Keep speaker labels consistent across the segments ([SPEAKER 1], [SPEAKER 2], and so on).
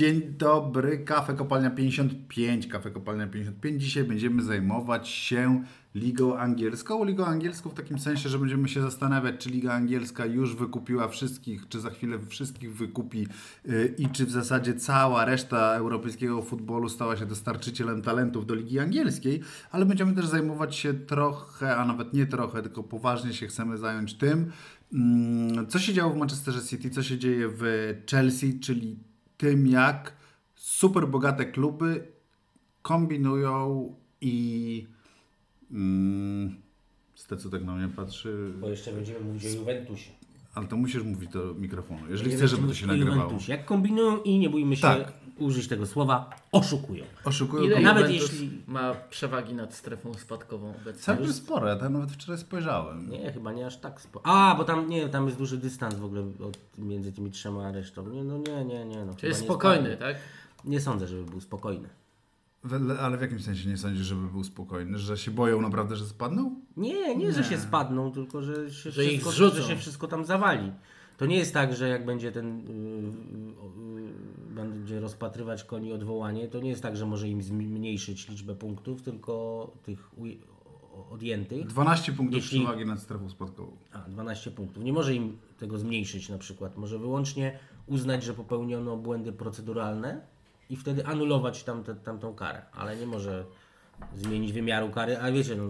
[SPEAKER 1] Dzień dobry, Kafe Kopalnia 55, Kafe Kopalnia 55. Dzisiaj będziemy zajmować się Ligą Angielską. Ligą Angielską w takim sensie, że będziemy się zastanawiać, czy Liga Angielska już wykupiła wszystkich, czy za chwilę wszystkich wykupi yy, i czy w zasadzie cała reszta europejskiego futbolu stała się dostarczycielem talentów do Ligi Angielskiej, ale będziemy też zajmować się trochę, a nawet nie trochę, tylko poważnie się chcemy zająć tym, mm, co się działo w Manchesterze City, co się dzieje w Chelsea, czyli tym, jak super bogate kluby kombinują i mm, Stecu tak na mnie patrzy.
[SPEAKER 2] Bo jeszcze będziemy mówić o Juventusie.
[SPEAKER 1] Ale to musisz mówić do mikrofonu, jeżeli chcesz, żeby to się nagrywało.
[SPEAKER 2] Juventusie. Jak kombinują i nie bójmy się
[SPEAKER 1] Tak.
[SPEAKER 2] Użyć tego słowa, oszukują.
[SPEAKER 1] Oszukują
[SPEAKER 3] Ile.
[SPEAKER 2] Nawet
[SPEAKER 3] Nawet
[SPEAKER 2] jeśli-
[SPEAKER 3] ma przewagi nad strefą spadkową obecnie?
[SPEAKER 1] Całkiem spore, ja tam nawet wczoraj spojrzałem.
[SPEAKER 2] Nie, chyba nie aż tak spo... A, bo tam nie, tam jest duży dystans w ogóle od, między tymi trzema a resztą. Nie, no nie, nie, nie. No,
[SPEAKER 3] Czyli jest spokojny, tak?
[SPEAKER 2] Nie sądzę, żeby był spokojny.
[SPEAKER 1] Ale w jakim sensie nie sądzisz, żeby był spokojny? Że się boją naprawdę, że spadną?
[SPEAKER 2] Nie, nie, że się spadną, tylko że się,
[SPEAKER 3] Że ich
[SPEAKER 2] wszystko,
[SPEAKER 3] zrzucą.
[SPEAKER 2] że się wszystko tam zawali. To nie jest tak, że jak będzie ten yy, yy, będzie rozpatrywać koni odwołanie, to nie jest tak, że może im zmniejszyć liczbę punktów, tylko tych odjętych.
[SPEAKER 1] 12 punktów
[SPEAKER 2] Jeśli-
[SPEAKER 1] przewagi nad strefą spadkową.
[SPEAKER 2] A, 12 punktów. Nie może im tego zmniejszyć na przykład. Może wyłącznie uznać, że popełniono błędy proceduralne i wtedy anulować tamte, tamtą karę, ale nie może zmienić wymiaru kary. A wiecie, no,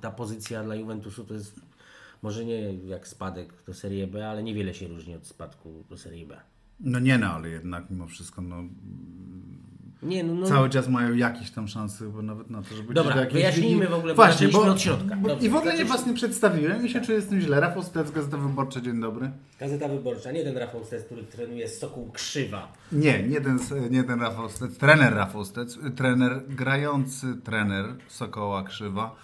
[SPEAKER 2] ta pozycja dla Juventusu to jest może nie jak spadek do Serie B, ale niewiele się różni od spadku do Serie B.
[SPEAKER 1] No nie no, ale jednak mimo wszystko no,
[SPEAKER 2] Nie, no, no
[SPEAKER 1] cały czas mają jakieś tam szanse chyba nawet na to, żeby
[SPEAKER 2] Dobra,
[SPEAKER 1] do jakiejś
[SPEAKER 2] wyjaśnijmy w ogóle, bo
[SPEAKER 1] Właśnie, bo,
[SPEAKER 2] od środka.
[SPEAKER 1] bo
[SPEAKER 2] Dobrze,
[SPEAKER 1] I w ogóle nie was nie przedstawiłem i się czuję z tym źle. Rafał Stec, Gazeta Wyborcza, dzień dobry.
[SPEAKER 2] Gazeta Wyborcza, nie ten Rafał Stes, który trenuje z Sokół Krzywa.
[SPEAKER 1] Nie, nie ten, nie ten Rafał Stec, trener Rafał Stec, trener, grający trener Sokoła Krzywa,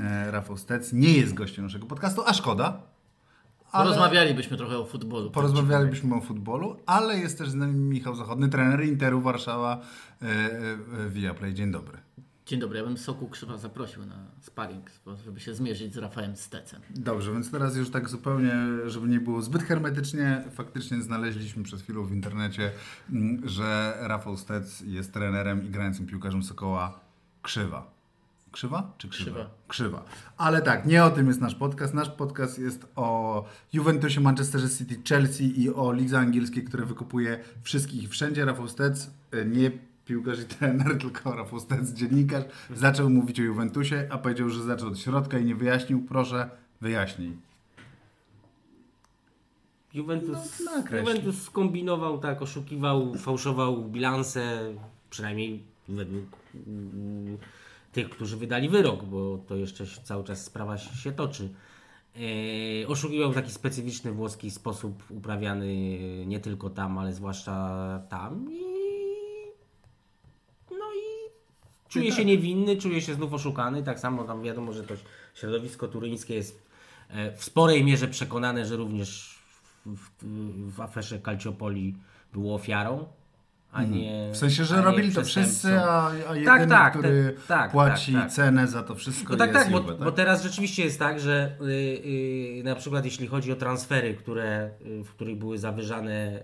[SPEAKER 1] e, Rafał Stec, nie jest gościem naszego podcastu, a szkoda. Ale-
[SPEAKER 3] Porozmawialibyśmy trochę o futbolu.
[SPEAKER 1] Porozmawialibyśmy o futbolu, ale jest też z nami Michał Zachodny, trener Interu Warszawa e, Viaplay. Dzień dobry.
[SPEAKER 3] Dzień dobry, ja bym Soku Krzywa zaprosił na sparring, żeby się zmierzyć z Rafałem Stecem.
[SPEAKER 1] Dobrze, więc teraz już tak zupełnie, żeby nie było zbyt hermetycznie, faktycznie znaleźliśmy przed chwilą w internecie, mm, że Rafał Stec jest trenerem i grającym piłkarzem Sokoła Krzywa. Krzywa czy krzywa?
[SPEAKER 3] Krzywa.
[SPEAKER 1] Krzywa. Ale tak, nie o tym jest nasz podcast. Nasz podcast jest o Juventusie, Manchesterze City, Chelsea i o lidze angielskiej, które wykupuje wszystkich i wszędzie. Rafał Stec, y, nie piłkarz i trener, tylko Rafał Stec, dziennikarz, zaczął mówić o Juventusie, a powiedział, że zaczął od środka i nie wyjaśnił. Proszę, wyjaśnij.
[SPEAKER 2] Juventus,
[SPEAKER 1] No.
[SPEAKER 2] Juventus skombinował, tak, oszukiwał, fałszował bilanse, przynajmniej według tych, którzy wydali wyrok, bo to jeszcze cały czas sprawa się się toczy. E, oszukiwał w taki specyficzny włoski sposób uprawiany nie tylko tam, ale zwłaszcza tam i no i czuje się niewinny, czuje się znów oszukany. Tak samo tam wiadomo, że to środowisko turyńskie jest e, w sporej mierze przekonane, że również w, w, w aferze Calciopoli było ofiarą, a nie.
[SPEAKER 1] Mhm. W sensie, że
[SPEAKER 2] nie
[SPEAKER 1] robili to wszyscy, a, a jedyny,
[SPEAKER 2] Tak, tak,
[SPEAKER 1] który
[SPEAKER 2] te- tak,
[SPEAKER 1] płaci
[SPEAKER 2] tak, tak.
[SPEAKER 1] cenę za to wszystko
[SPEAKER 2] No tak,
[SPEAKER 1] jest
[SPEAKER 2] tak, bo,
[SPEAKER 1] Juve, tak?
[SPEAKER 2] bo teraz rzeczywiście jest tak, że y, y, na przykład jeśli chodzi o transfery, które, y, w których były zawyżane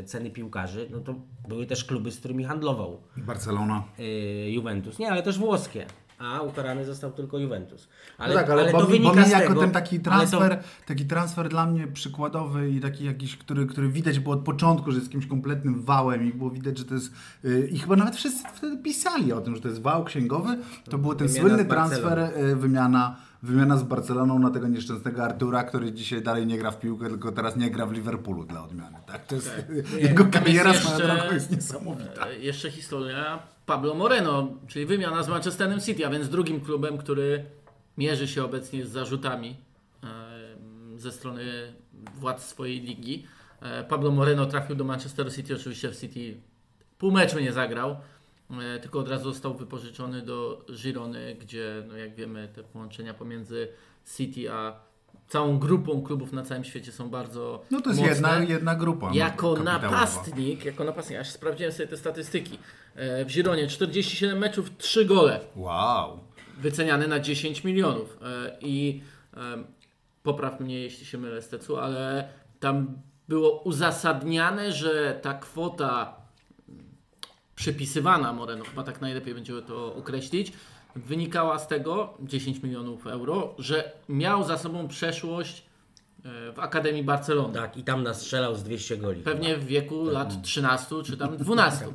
[SPEAKER 2] y, ceny piłkarzy, no to były też kluby, z którymi handlował
[SPEAKER 1] Barcelona.
[SPEAKER 2] y, Juventus. Nie, ale też włoskie. A ukarany został tylko Juventus. Ale,
[SPEAKER 1] no tak, ale,
[SPEAKER 2] ale
[SPEAKER 1] bo,
[SPEAKER 2] to
[SPEAKER 1] mi-
[SPEAKER 2] wynika
[SPEAKER 1] bo mi
[SPEAKER 2] z
[SPEAKER 1] jako
[SPEAKER 2] tego,
[SPEAKER 1] ten taki transfer, taki transfer dla mnie przykładowy i taki jakiś, który, który widać było od początku, że jest jakimś kompletnym wałem i było widać, że to jest yy, i chyba nawet wszyscy wtedy pisali o tym, że to jest wał księgowy, to był ten
[SPEAKER 2] Wymiana
[SPEAKER 1] słynny transfer, yy, wymiana Wymiana z Barceloną na tego nieszczęsnego Artura, który dzisiaj dalej nie gra w piłkę, tylko teraz nie gra w Liverpoolu dla odmiany. Tak? To jest, jego
[SPEAKER 3] Tam
[SPEAKER 1] kariera
[SPEAKER 3] jest
[SPEAKER 1] swoją
[SPEAKER 3] jeszcze-
[SPEAKER 1] drogą jest niesamowita.
[SPEAKER 3] E, Jeszcze historia Pablo Moreno, czyli wymiana z Manchesterem City, a więc drugim klubem, który mierzy się obecnie z zarzutami ze strony władz swojej ligi. E, Pablo Moreno trafił do Manchester City, oczywiście w City pół meczu nie zagrał, e, tylko od razu został wypożyczony do Girony, gdzie no jak wiemy te połączenia pomiędzy City a całą grupą klubów na całym świecie są bardzo
[SPEAKER 1] No to jest
[SPEAKER 3] mocne.
[SPEAKER 1] jedna, jedna grupa. no,
[SPEAKER 3] Jako napastnik, jako napastnik, aż sprawdziłem sobie te statystyki. E, W Gironie 47 meczów, 3 gole,
[SPEAKER 1] Wow.
[SPEAKER 3] wyceniane na 10 milionów. E, I popraw mnie, jeśli się mylę, Stecu, ale tam było uzasadniane, że ta kwota przypisywana Moreno, chyba tak najlepiej będzie to określić, wynikała z tego 10 milionów euro, że miał za sobą przeszłość e, w Akademii Barcelony.
[SPEAKER 2] Tak, i tam nastrzelał z 200 goli.
[SPEAKER 3] Pewnie w wieku lat 13 czy tam 12.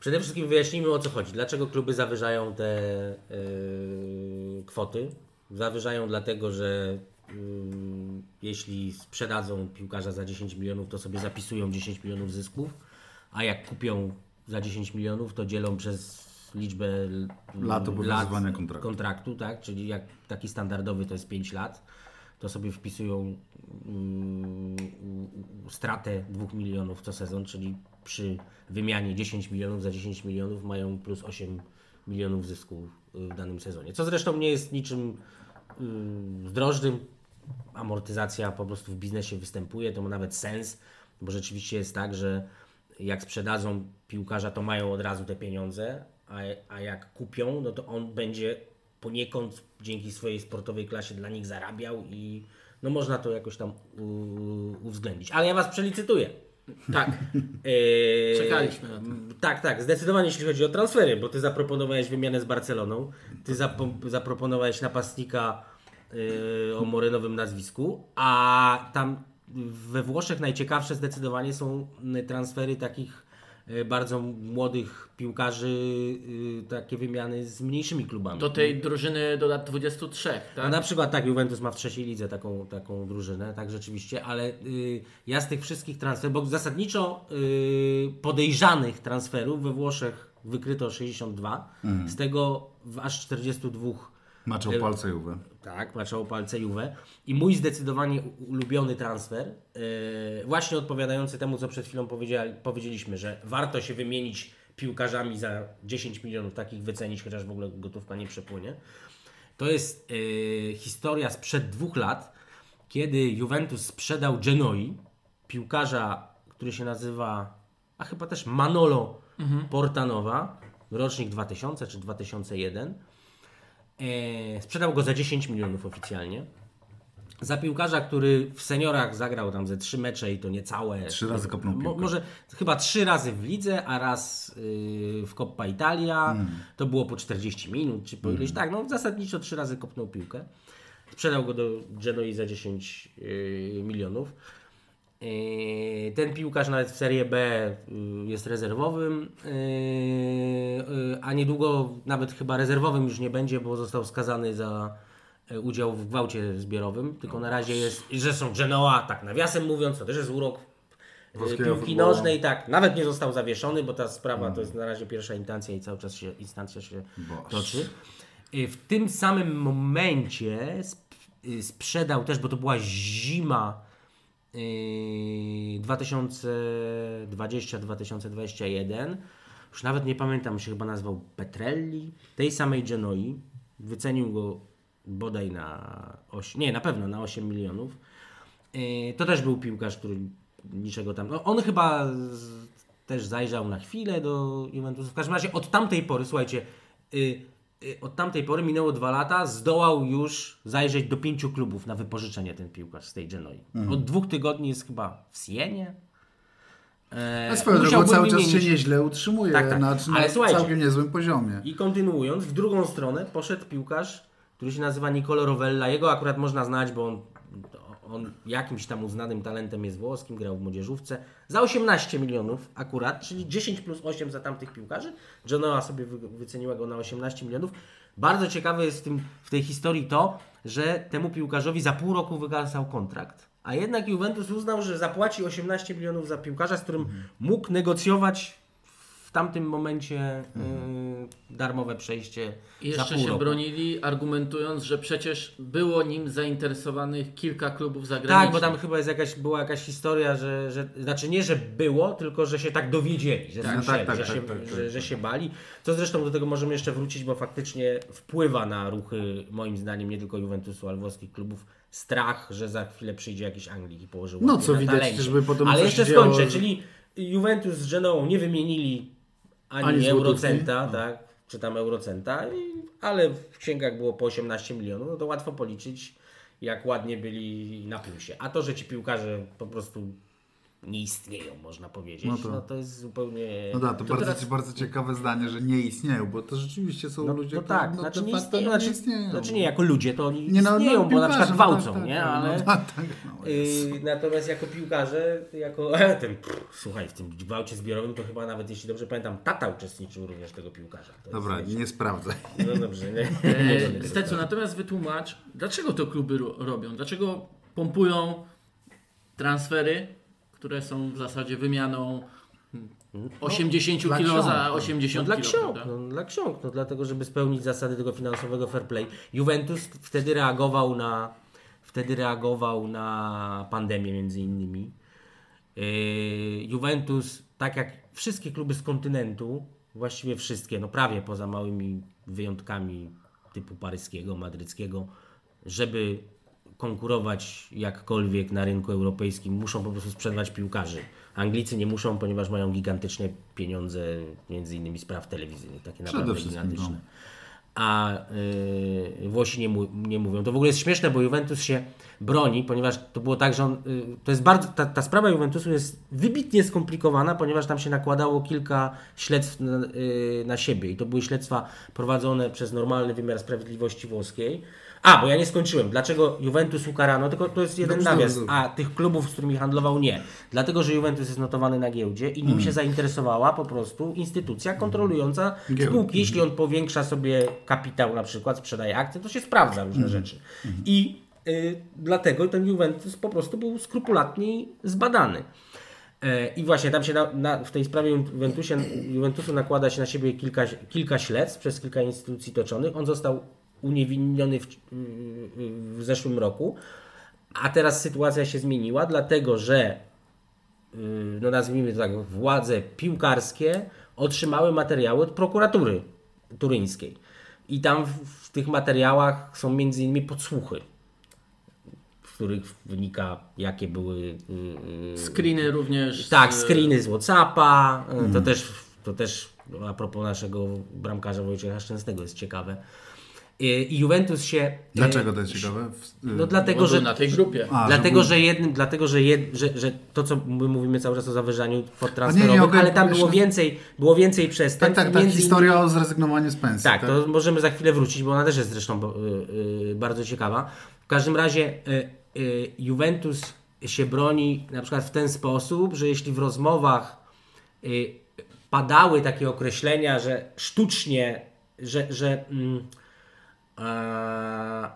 [SPEAKER 2] Przede wszystkim wyjaśnijmy o co chodzi. Dlaczego kluby zawyżają te yy, kwoty? Zawyżają dlatego, że yy, jeśli sprzedadzą piłkarza za 10 milionów, to sobie zapisują 10 milionów zysków, a jak kupią za 10 milionów, to dzielą przez liczbę
[SPEAKER 1] Lat obowiązywania kontraktu.
[SPEAKER 2] kontraktu, tak? Czyli jak taki standardowy to jest 5 lat, to sobie wpisują mm, stratę 2 milionów co sezon, czyli przy wymianie 10 milionów za 10 milionów mają plus 8 milionów zysku y, w danym sezonie. Co zresztą nie jest niczym y, zdrożnym. Amortyzacja po prostu w biznesie występuje, to ma nawet sens, bo rzeczywiście jest tak, że jak sprzedadzą piłkarza, to mają od razu te pieniądze, a, a jak kupią, no to on będzie poniekąd dzięki swojej sportowej klasie dla nich zarabiał i no można to jakoś tam uwzględnić. Ale ja Was przelicytuję.
[SPEAKER 3] Tak,
[SPEAKER 2] Eee,
[SPEAKER 3] Czekaliśmy na to.
[SPEAKER 2] Tak, tak, zdecydowanie jeśli chodzi o transfery, bo Ty zaproponowałeś wymianę z Barceloną, Ty zapo- zaproponowałeś napastnika yy, o morenowym nazwisku, a tam we Włoszech najciekawsze zdecydowanie są y, transfery takich y, bardzo młodych piłkarzy, y, takie wymiany z mniejszymi klubami.
[SPEAKER 3] do tej drużyny do lat 23,
[SPEAKER 2] No
[SPEAKER 3] tak?
[SPEAKER 2] na przykład tak, Juventus ma w trzeciej lidze taką, taką drużynę, tak rzeczywiście, ale y, ja z tych wszystkich transferów, bo zasadniczo y, podejrzanych transferów we Włoszech wykryto 62, z tego w aż 42
[SPEAKER 1] Maczał palce Juve.
[SPEAKER 2] tak, maczało palce Juve. I mój zdecydowanie ulubiony transfer, yy, właśnie odpowiadający temu, co przed chwilą powiedzieli, powiedzieliśmy, że warto się wymienić piłkarzami za 10 milionów, takich wycenić, chociaż w ogóle gotówka nie przepłynie. To jest yy, historia sprzed dwóch lat, kiedy Juventus sprzedał Genoi, piłkarza, który się nazywa, a chyba też Manolo Portanowa, rocznik 2000 czy 2001. E, sprzedał go za 10 milionów oficjalnie. Za piłkarza, który w seniorach zagrał tam ze 3 mecze i to niecałe.
[SPEAKER 1] Trzy razy kopnął
[SPEAKER 2] Mo,
[SPEAKER 1] piłkę.
[SPEAKER 2] może chyba 3 razy w lidze, a raz yy, w Coppa Italia.
[SPEAKER 1] Mm.
[SPEAKER 2] To było po 40 minut, czy po ileś. Tak, no zasadniczo 3 razy kopnął piłkę. Sprzedał go do Genoi za 10 yy, milionów. Yy, Ten piłkarz nawet w Serie B yy, jest rezerwowym, yy, yy, a niedługo nawet chyba rezerwowym już nie będzie, bo został skazany za yy, udział w gwałcie zbiorowym. Tylko na razie jest, zresztą Genoa, tak nawiasem mówiąc, to też jest urok yy,
[SPEAKER 1] Włoskiego
[SPEAKER 2] piłki
[SPEAKER 1] futbolu.
[SPEAKER 2] nożnej, tak, nawet nie został zawieszony, bo ta sprawa to jest na razie pierwsza instancja i cały czas się instancja się
[SPEAKER 1] Boż.
[SPEAKER 2] toczy. Yy, W tym samym momencie sp- sprzedał też, bo to była zima 2020-2021. Już nawet nie pamiętam, się chyba nazywał Petrelli, tej samej Genoi. Wycenił go bodaj na 8, nie, na pewno na 8 milionów. Yy, To też był piłkarz, który niczego tam. No, on chyba z, też zajrzał na chwilę do Juventusu. W każdym razie od tamtej pory, słuchajcie, yy, od tamtej pory minęło dwa lata, zdołał już zajrzeć do pięciu klubów na wypożyczenie ten piłkarz z tej Genoi. Od dwóch tygodni jest chyba w Sienie. E,
[SPEAKER 1] A swoją drogą cały czas się nieźle utrzymuje
[SPEAKER 2] Tak, tak.
[SPEAKER 1] na, na całkiem niezłym poziomie.
[SPEAKER 2] I kontynuując, w drugą stronę poszedł piłkarz, który się nazywa Nicolo Rovella. Jego akurat można znać, bo on, on jakimś tam uznanym talentem jest włoskim, grał w młodzieżówce. Za 18 milionów akurat, czyli 10 plus 8 za tamtych piłkarzy. Genoa sobie wy, wyceniła go na 18 milionów. Bardzo ciekawe jest w, tym, w tej historii to, że temu piłkarzowi za pół roku wygasał kontrakt. A jednak Juventus uznał, że zapłaci 18 milionów za piłkarza, z którym mógł negocjować w tamtym momencie y, darmowe przejście
[SPEAKER 3] I
[SPEAKER 2] za
[SPEAKER 3] jeszcze
[SPEAKER 2] pół
[SPEAKER 3] się
[SPEAKER 2] roku.
[SPEAKER 3] bronili, argumentując, że przecież było nim zainteresowanych kilka klubów zagranicznych.
[SPEAKER 2] Tak, bo tam chyba jest jakaś, była jakaś historia, że, że znaczy nie, że było, tylko że się tak dowiedzieli, że,
[SPEAKER 1] Tak, tak, tak,
[SPEAKER 2] że, się, że, że się bali. Co zresztą do tego możemy jeszcze wrócić, bo faktycznie wpływa na ruchy, moim zdaniem, nie tylko Juventusu, ale włoskich klubów, strach, że za chwilę przyjdzie jakiś Anglik i położy
[SPEAKER 1] No, co
[SPEAKER 2] na
[SPEAKER 1] widać
[SPEAKER 2] talencie.
[SPEAKER 1] chociażby po tym,
[SPEAKER 2] Ale jeszcze skończę, czyli Juventus z Genoą nie wymienili ani,
[SPEAKER 1] Ani
[SPEAKER 2] eurocenta,
[SPEAKER 1] No.
[SPEAKER 2] tak, czy tam eurocenta, i, ale w księgach było po 18 milionów, no to łatwo policzyć, jak ładnie byli na plusie. A to, że ci piłkarze po prostu nie istnieją, można powiedzieć.
[SPEAKER 1] No
[SPEAKER 2] No
[SPEAKER 1] to-
[SPEAKER 2] to, jest zupełnie...
[SPEAKER 1] No tak, to, bardzo,
[SPEAKER 3] teraz-
[SPEAKER 1] bardzo ciekawe zdanie, że nie istnieją, bo to rzeczywiście są
[SPEAKER 2] No,
[SPEAKER 1] ludzie,
[SPEAKER 2] no
[SPEAKER 1] którzy
[SPEAKER 2] tak,
[SPEAKER 1] no,
[SPEAKER 2] znaczy nie istnieją,
[SPEAKER 1] nie
[SPEAKER 2] znaczy,
[SPEAKER 1] istnieją.
[SPEAKER 2] znaczy nie, jako ludzie to oni
[SPEAKER 1] Nie, no,
[SPEAKER 2] istnieją,
[SPEAKER 1] no,
[SPEAKER 2] bo na przykład
[SPEAKER 1] piłkarze, no
[SPEAKER 2] gwałcą,
[SPEAKER 1] tak,
[SPEAKER 2] nie?
[SPEAKER 1] tak,
[SPEAKER 2] Ale...
[SPEAKER 1] No, tak, tak, no, Jezu.
[SPEAKER 2] Yy, natomiast jako piłkarze, jako ten, pff, słuchaj, w tym gwałcie zbiorowym to chyba nawet, jeśli dobrze pamiętam, tata uczestniczył również tego piłkarza. To
[SPEAKER 1] Dobra,
[SPEAKER 2] jest,
[SPEAKER 1] nie sprawdzaj.
[SPEAKER 2] No dobrze, nie?
[SPEAKER 3] E, Stecu, natomiast wytłumacz, dlaczego to kluby ro- robią? Dlaczego pompują transfery, które są w zasadzie wymianą 80
[SPEAKER 1] dla
[SPEAKER 3] kilo za
[SPEAKER 1] no.
[SPEAKER 3] 80
[SPEAKER 2] No dla
[SPEAKER 3] kilo,
[SPEAKER 2] ksiąg,
[SPEAKER 3] prawda?
[SPEAKER 2] no, dla ksiąg, no dlatego, żeby spełnić zasady tego finansowego fair play. Juventus wtedy reagował na, wtedy reagował na pandemię między innymi. Yy, Juventus, tak jak wszystkie kluby z kontynentu, właściwie wszystkie, no prawie poza małymi wyjątkami typu paryskiego, madryckiego, żeby konkurować jakkolwiek na rynku europejskim, muszą po prostu sprzedawać piłkarzy. Anglicy nie muszą, ponieważ mają gigantyczne pieniądze, między innymi z praw telewizyjnych, takie naprawdę gigantyczne.
[SPEAKER 1] no.
[SPEAKER 2] A y, Włosi nie, mu, nie mówią. To w ogóle jest śmieszne, bo Juventus się broni, ponieważ to było tak, że on, y, to jest bardzo, ta, ta sprawa Juventusu jest wybitnie skomplikowana, ponieważ tam się nakładało kilka śledztw na, y, na siebie i to były śledztwa prowadzone przez normalny wymiar sprawiedliwości włoskiej. A, bo ja nie skończyłem. Dlaczego Juventus ukarano? Tylko to jest jeden
[SPEAKER 1] Dobrze,
[SPEAKER 2] nawias.
[SPEAKER 1] dobrze.
[SPEAKER 2] A tych klubów, z którymi handlował, nie. Dlatego, że Juventus jest notowany na giełdzie i nim się zainteresowała po prostu instytucja kontrolująca
[SPEAKER 1] Giełdę.
[SPEAKER 2] spółki. Jeśli on powiększa sobie kapitał, na przykład sprzedaje akcje, to się sprawdza różne rzeczy. I y, dlatego ten Juventus po prostu był skrupulatnie zbadany. E, I właśnie tam się na, na, w tej sprawie Juventusie, Juventusu nakłada się na siebie kilka, kilka śledztw przez kilka instytucji toczonych. On został uniewinniony w, w zeszłym roku, a teraz sytuacja się zmieniła, dlatego że yy, no nazwijmy to tak, władze piłkarskie otrzymały materiały od prokuratury turyńskiej. I tam w, w tych materiałach są między innymi podsłuchy, z których wynika jakie były yy,
[SPEAKER 3] Screeny również.
[SPEAKER 2] tak,
[SPEAKER 3] z-
[SPEAKER 2] screeny z Whatsappa, y, to też, to też a propos naszego bramkarza Wojciecha Szczęsnego jest ciekawe. Y, I Juventus się...
[SPEAKER 1] Dlaczego to jest ciekawe? W-
[SPEAKER 2] No
[SPEAKER 1] y,
[SPEAKER 2] dlatego, że...
[SPEAKER 3] na tej grupie.
[SPEAKER 1] A,
[SPEAKER 2] Dlatego,
[SPEAKER 1] że
[SPEAKER 2] że jednym, dlatego, że, jed, że, że to, co my mówimy cały czas o zawyżaniu kwot transferowych, ale tam było więcej, było więcej
[SPEAKER 1] Tak,
[SPEAKER 2] przestępstw.
[SPEAKER 1] tak, tak.
[SPEAKER 2] między
[SPEAKER 1] Historia o zrezygnowaniu z pensji.
[SPEAKER 2] tak, to możemy za chwilę wrócić, bo ona też jest zresztą y, y, bardzo ciekawa. W każdym razie y, y, Juventus się broni na przykład w ten sposób, że jeśli w rozmowach y, padały takie określenia, że sztucznie, że, że, mm,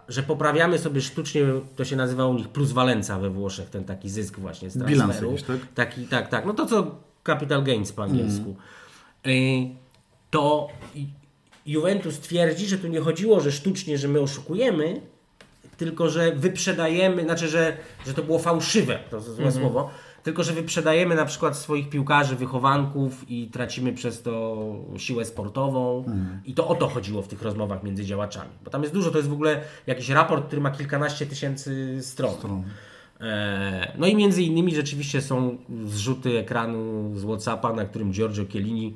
[SPEAKER 2] że poprawiamy sobie sztucznie, to się nazywa u nich pluswalenca we Włoszech, ten taki zysk właśnie z
[SPEAKER 1] Bilans
[SPEAKER 2] transferu.
[SPEAKER 1] jakiś, tak?
[SPEAKER 2] Taki, tak, tak. No to co capital gains po angielsku.
[SPEAKER 1] Mhm.
[SPEAKER 2] Y, To Ju- Juventus twierdzi, że tu nie chodziło, że sztucznie, że my oszukujemy, tylko że wyprzedajemy, znaczy, że, że to było fałszywe, to złe słowo, tylko że wyprzedajemy na przykład swoich piłkarzy, wychowanków i tracimy przez to siłę sportową. I to o to chodziło w tych rozmowach między działaczami. Bo tam jest dużo, to jest w ogóle jakiś raport, który ma kilkanaście tysięcy stron. E, No i między innymi rzeczywiście są zrzuty ekranu z Whatsappa, na którym Giorgio Chiellini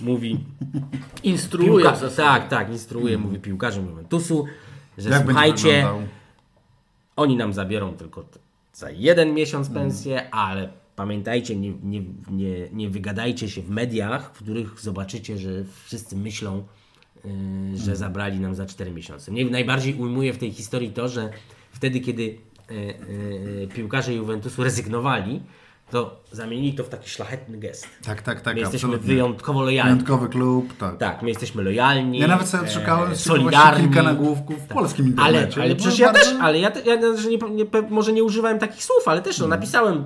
[SPEAKER 2] mówi
[SPEAKER 3] Instruuje
[SPEAKER 2] piłka,
[SPEAKER 3] w zasadzie.
[SPEAKER 2] tak, tak, instruuje, mówi piłkarzom Juventusu, że
[SPEAKER 1] Jak
[SPEAKER 2] słuchajcie, oni nam zabiorą tylko za jeden miesiąc pensję, ale pamiętajcie, nie, nie, nie, nie wygadajcie się w mediach, w których zobaczycie, że wszyscy myślą, yy, że zabrali nam za 4 miesiące. Mnie najbardziej ujmuje w tej historii to, że wtedy, kiedy yy, yy, piłkarze Juventusu rezygnowali, to zamienili to w taki szlachetny gest.
[SPEAKER 1] Tak, tak, tak.
[SPEAKER 2] My jesteśmy
[SPEAKER 1] absolutnie.
[SPEAKER 2] wyjątkowo lojalni.
[SPEAKER 1] Wyjątkowy klub, tak.
[SPEAKER 2] Tak, my jesteśmy lojalni.
[SPEAKER 1] Ja nawet sobie
[SPEAKER 2] e,
[SPEAKER 1] odszukałem z
[SPEAKER 2] solidarni.
[SPEAKER 1] kilka nagłówków w polskim
[SPEAKER 2] Ale,
[SPEAKER 1] internecie.
[SPEAKER 2] ale
[SPEAKER 1] Było
[SPEAKER 2] przecież ja
[SPEAKER 1] bardzo-
[SPEAKER 2] też, ale ja, te- ja że nie, nie, może nie używałem takich słów, ale też no,
[SPEAKER 1] Hmm.
[SPEAKER 2] napisałem,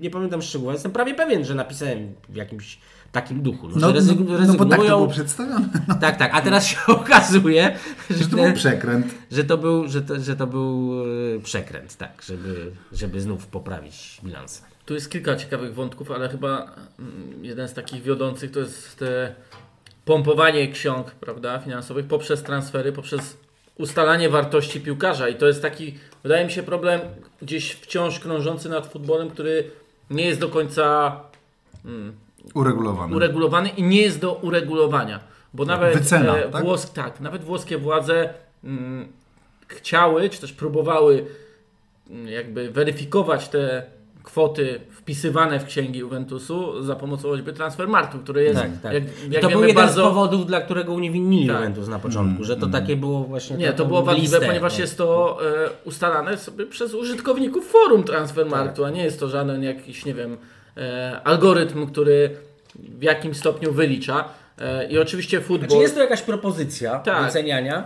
[SPEAKER 2] nie pamiętam szczegółów, jestem prawie pewien, że napisałem w jakimś takim duchu, no,
[SPEAKER 1] No,
[SPEAKER 2] że
[SPEAKER 1] no, no bo
[SPEAKER 2] rezygnują.
[SPEAKER 1] tak to było przedstawione.
[SPEAKER 2] tak, tak, a teraz się okazuje, że,
[SPEAKER 1] Że to był przekręt.
[SPEAKER 2] że to był, że to, że to był e, przekręt, tak, żeby, żeby znów poprawić bilans.
[SPEAKER 3] Tu jest kilka ciekawych wątków, ale chyba mm, jeden z takich wiodących to jest te pompowanie ksiąg prawda, finansowych poprzez transfery, poprzez ustalanie wartości piłkarza. I to jest taki, wydaje mi się, problem gdzieś wciąż krążący nad futbolem, który nie jest do końca
[SPEAKER 1] Uregulowany.
[SPEAKER 3] uregulowany i nie jest do uregulowania. Bo nawet,
[SPEAKER 1] Wycena,
[SPEAKER 3] e,
[SPEAKER 1] tak?
[SPEAKER 3] włos, tak, nawet włoskie władze mm, chciały, czy też próbowały mm, jakby weryfikować te kwoty wpisywane w księgi Juventusu za pomocą choćby Transfermarktu, który jest,
[SPEAKER 2] Tak, tak.
[SPEAKER 3] jak, jak
[SPEAKER 2] to był
[SPEAKER 3] wiemy,
[SPEAKER 2] jeden
[SPEAKER 3] bardzo...
[SPEAKER 2] z powodów, dla którego uniewinili
[SPEAKER 3] Tak.
[SPEAKER 2] Juventus na początku, że to takie było właśnie...
[SPEAKER 3] Nie,
[SPEAKER 2] taką
[SPEAKER 3] to było wadliwe, ponieważ
[SPEAKER 2] no.
[SPEAKER 3] jest to e, ustalane sobie przez użytkowników forum Transfermarktu,
[SPEAKER 2] Tak.
[SPEAKER 3] a nie jest to żaden jakiś, nie wiem, e, algorytm, który w jakimś stopniu wylicza. E, I oczywiście futbol...
[SPEAKER 2] Znaczy jest to jakaś propozycja
[SPEAKER 3] Tak.
[SPEAKER 2] wyceniania,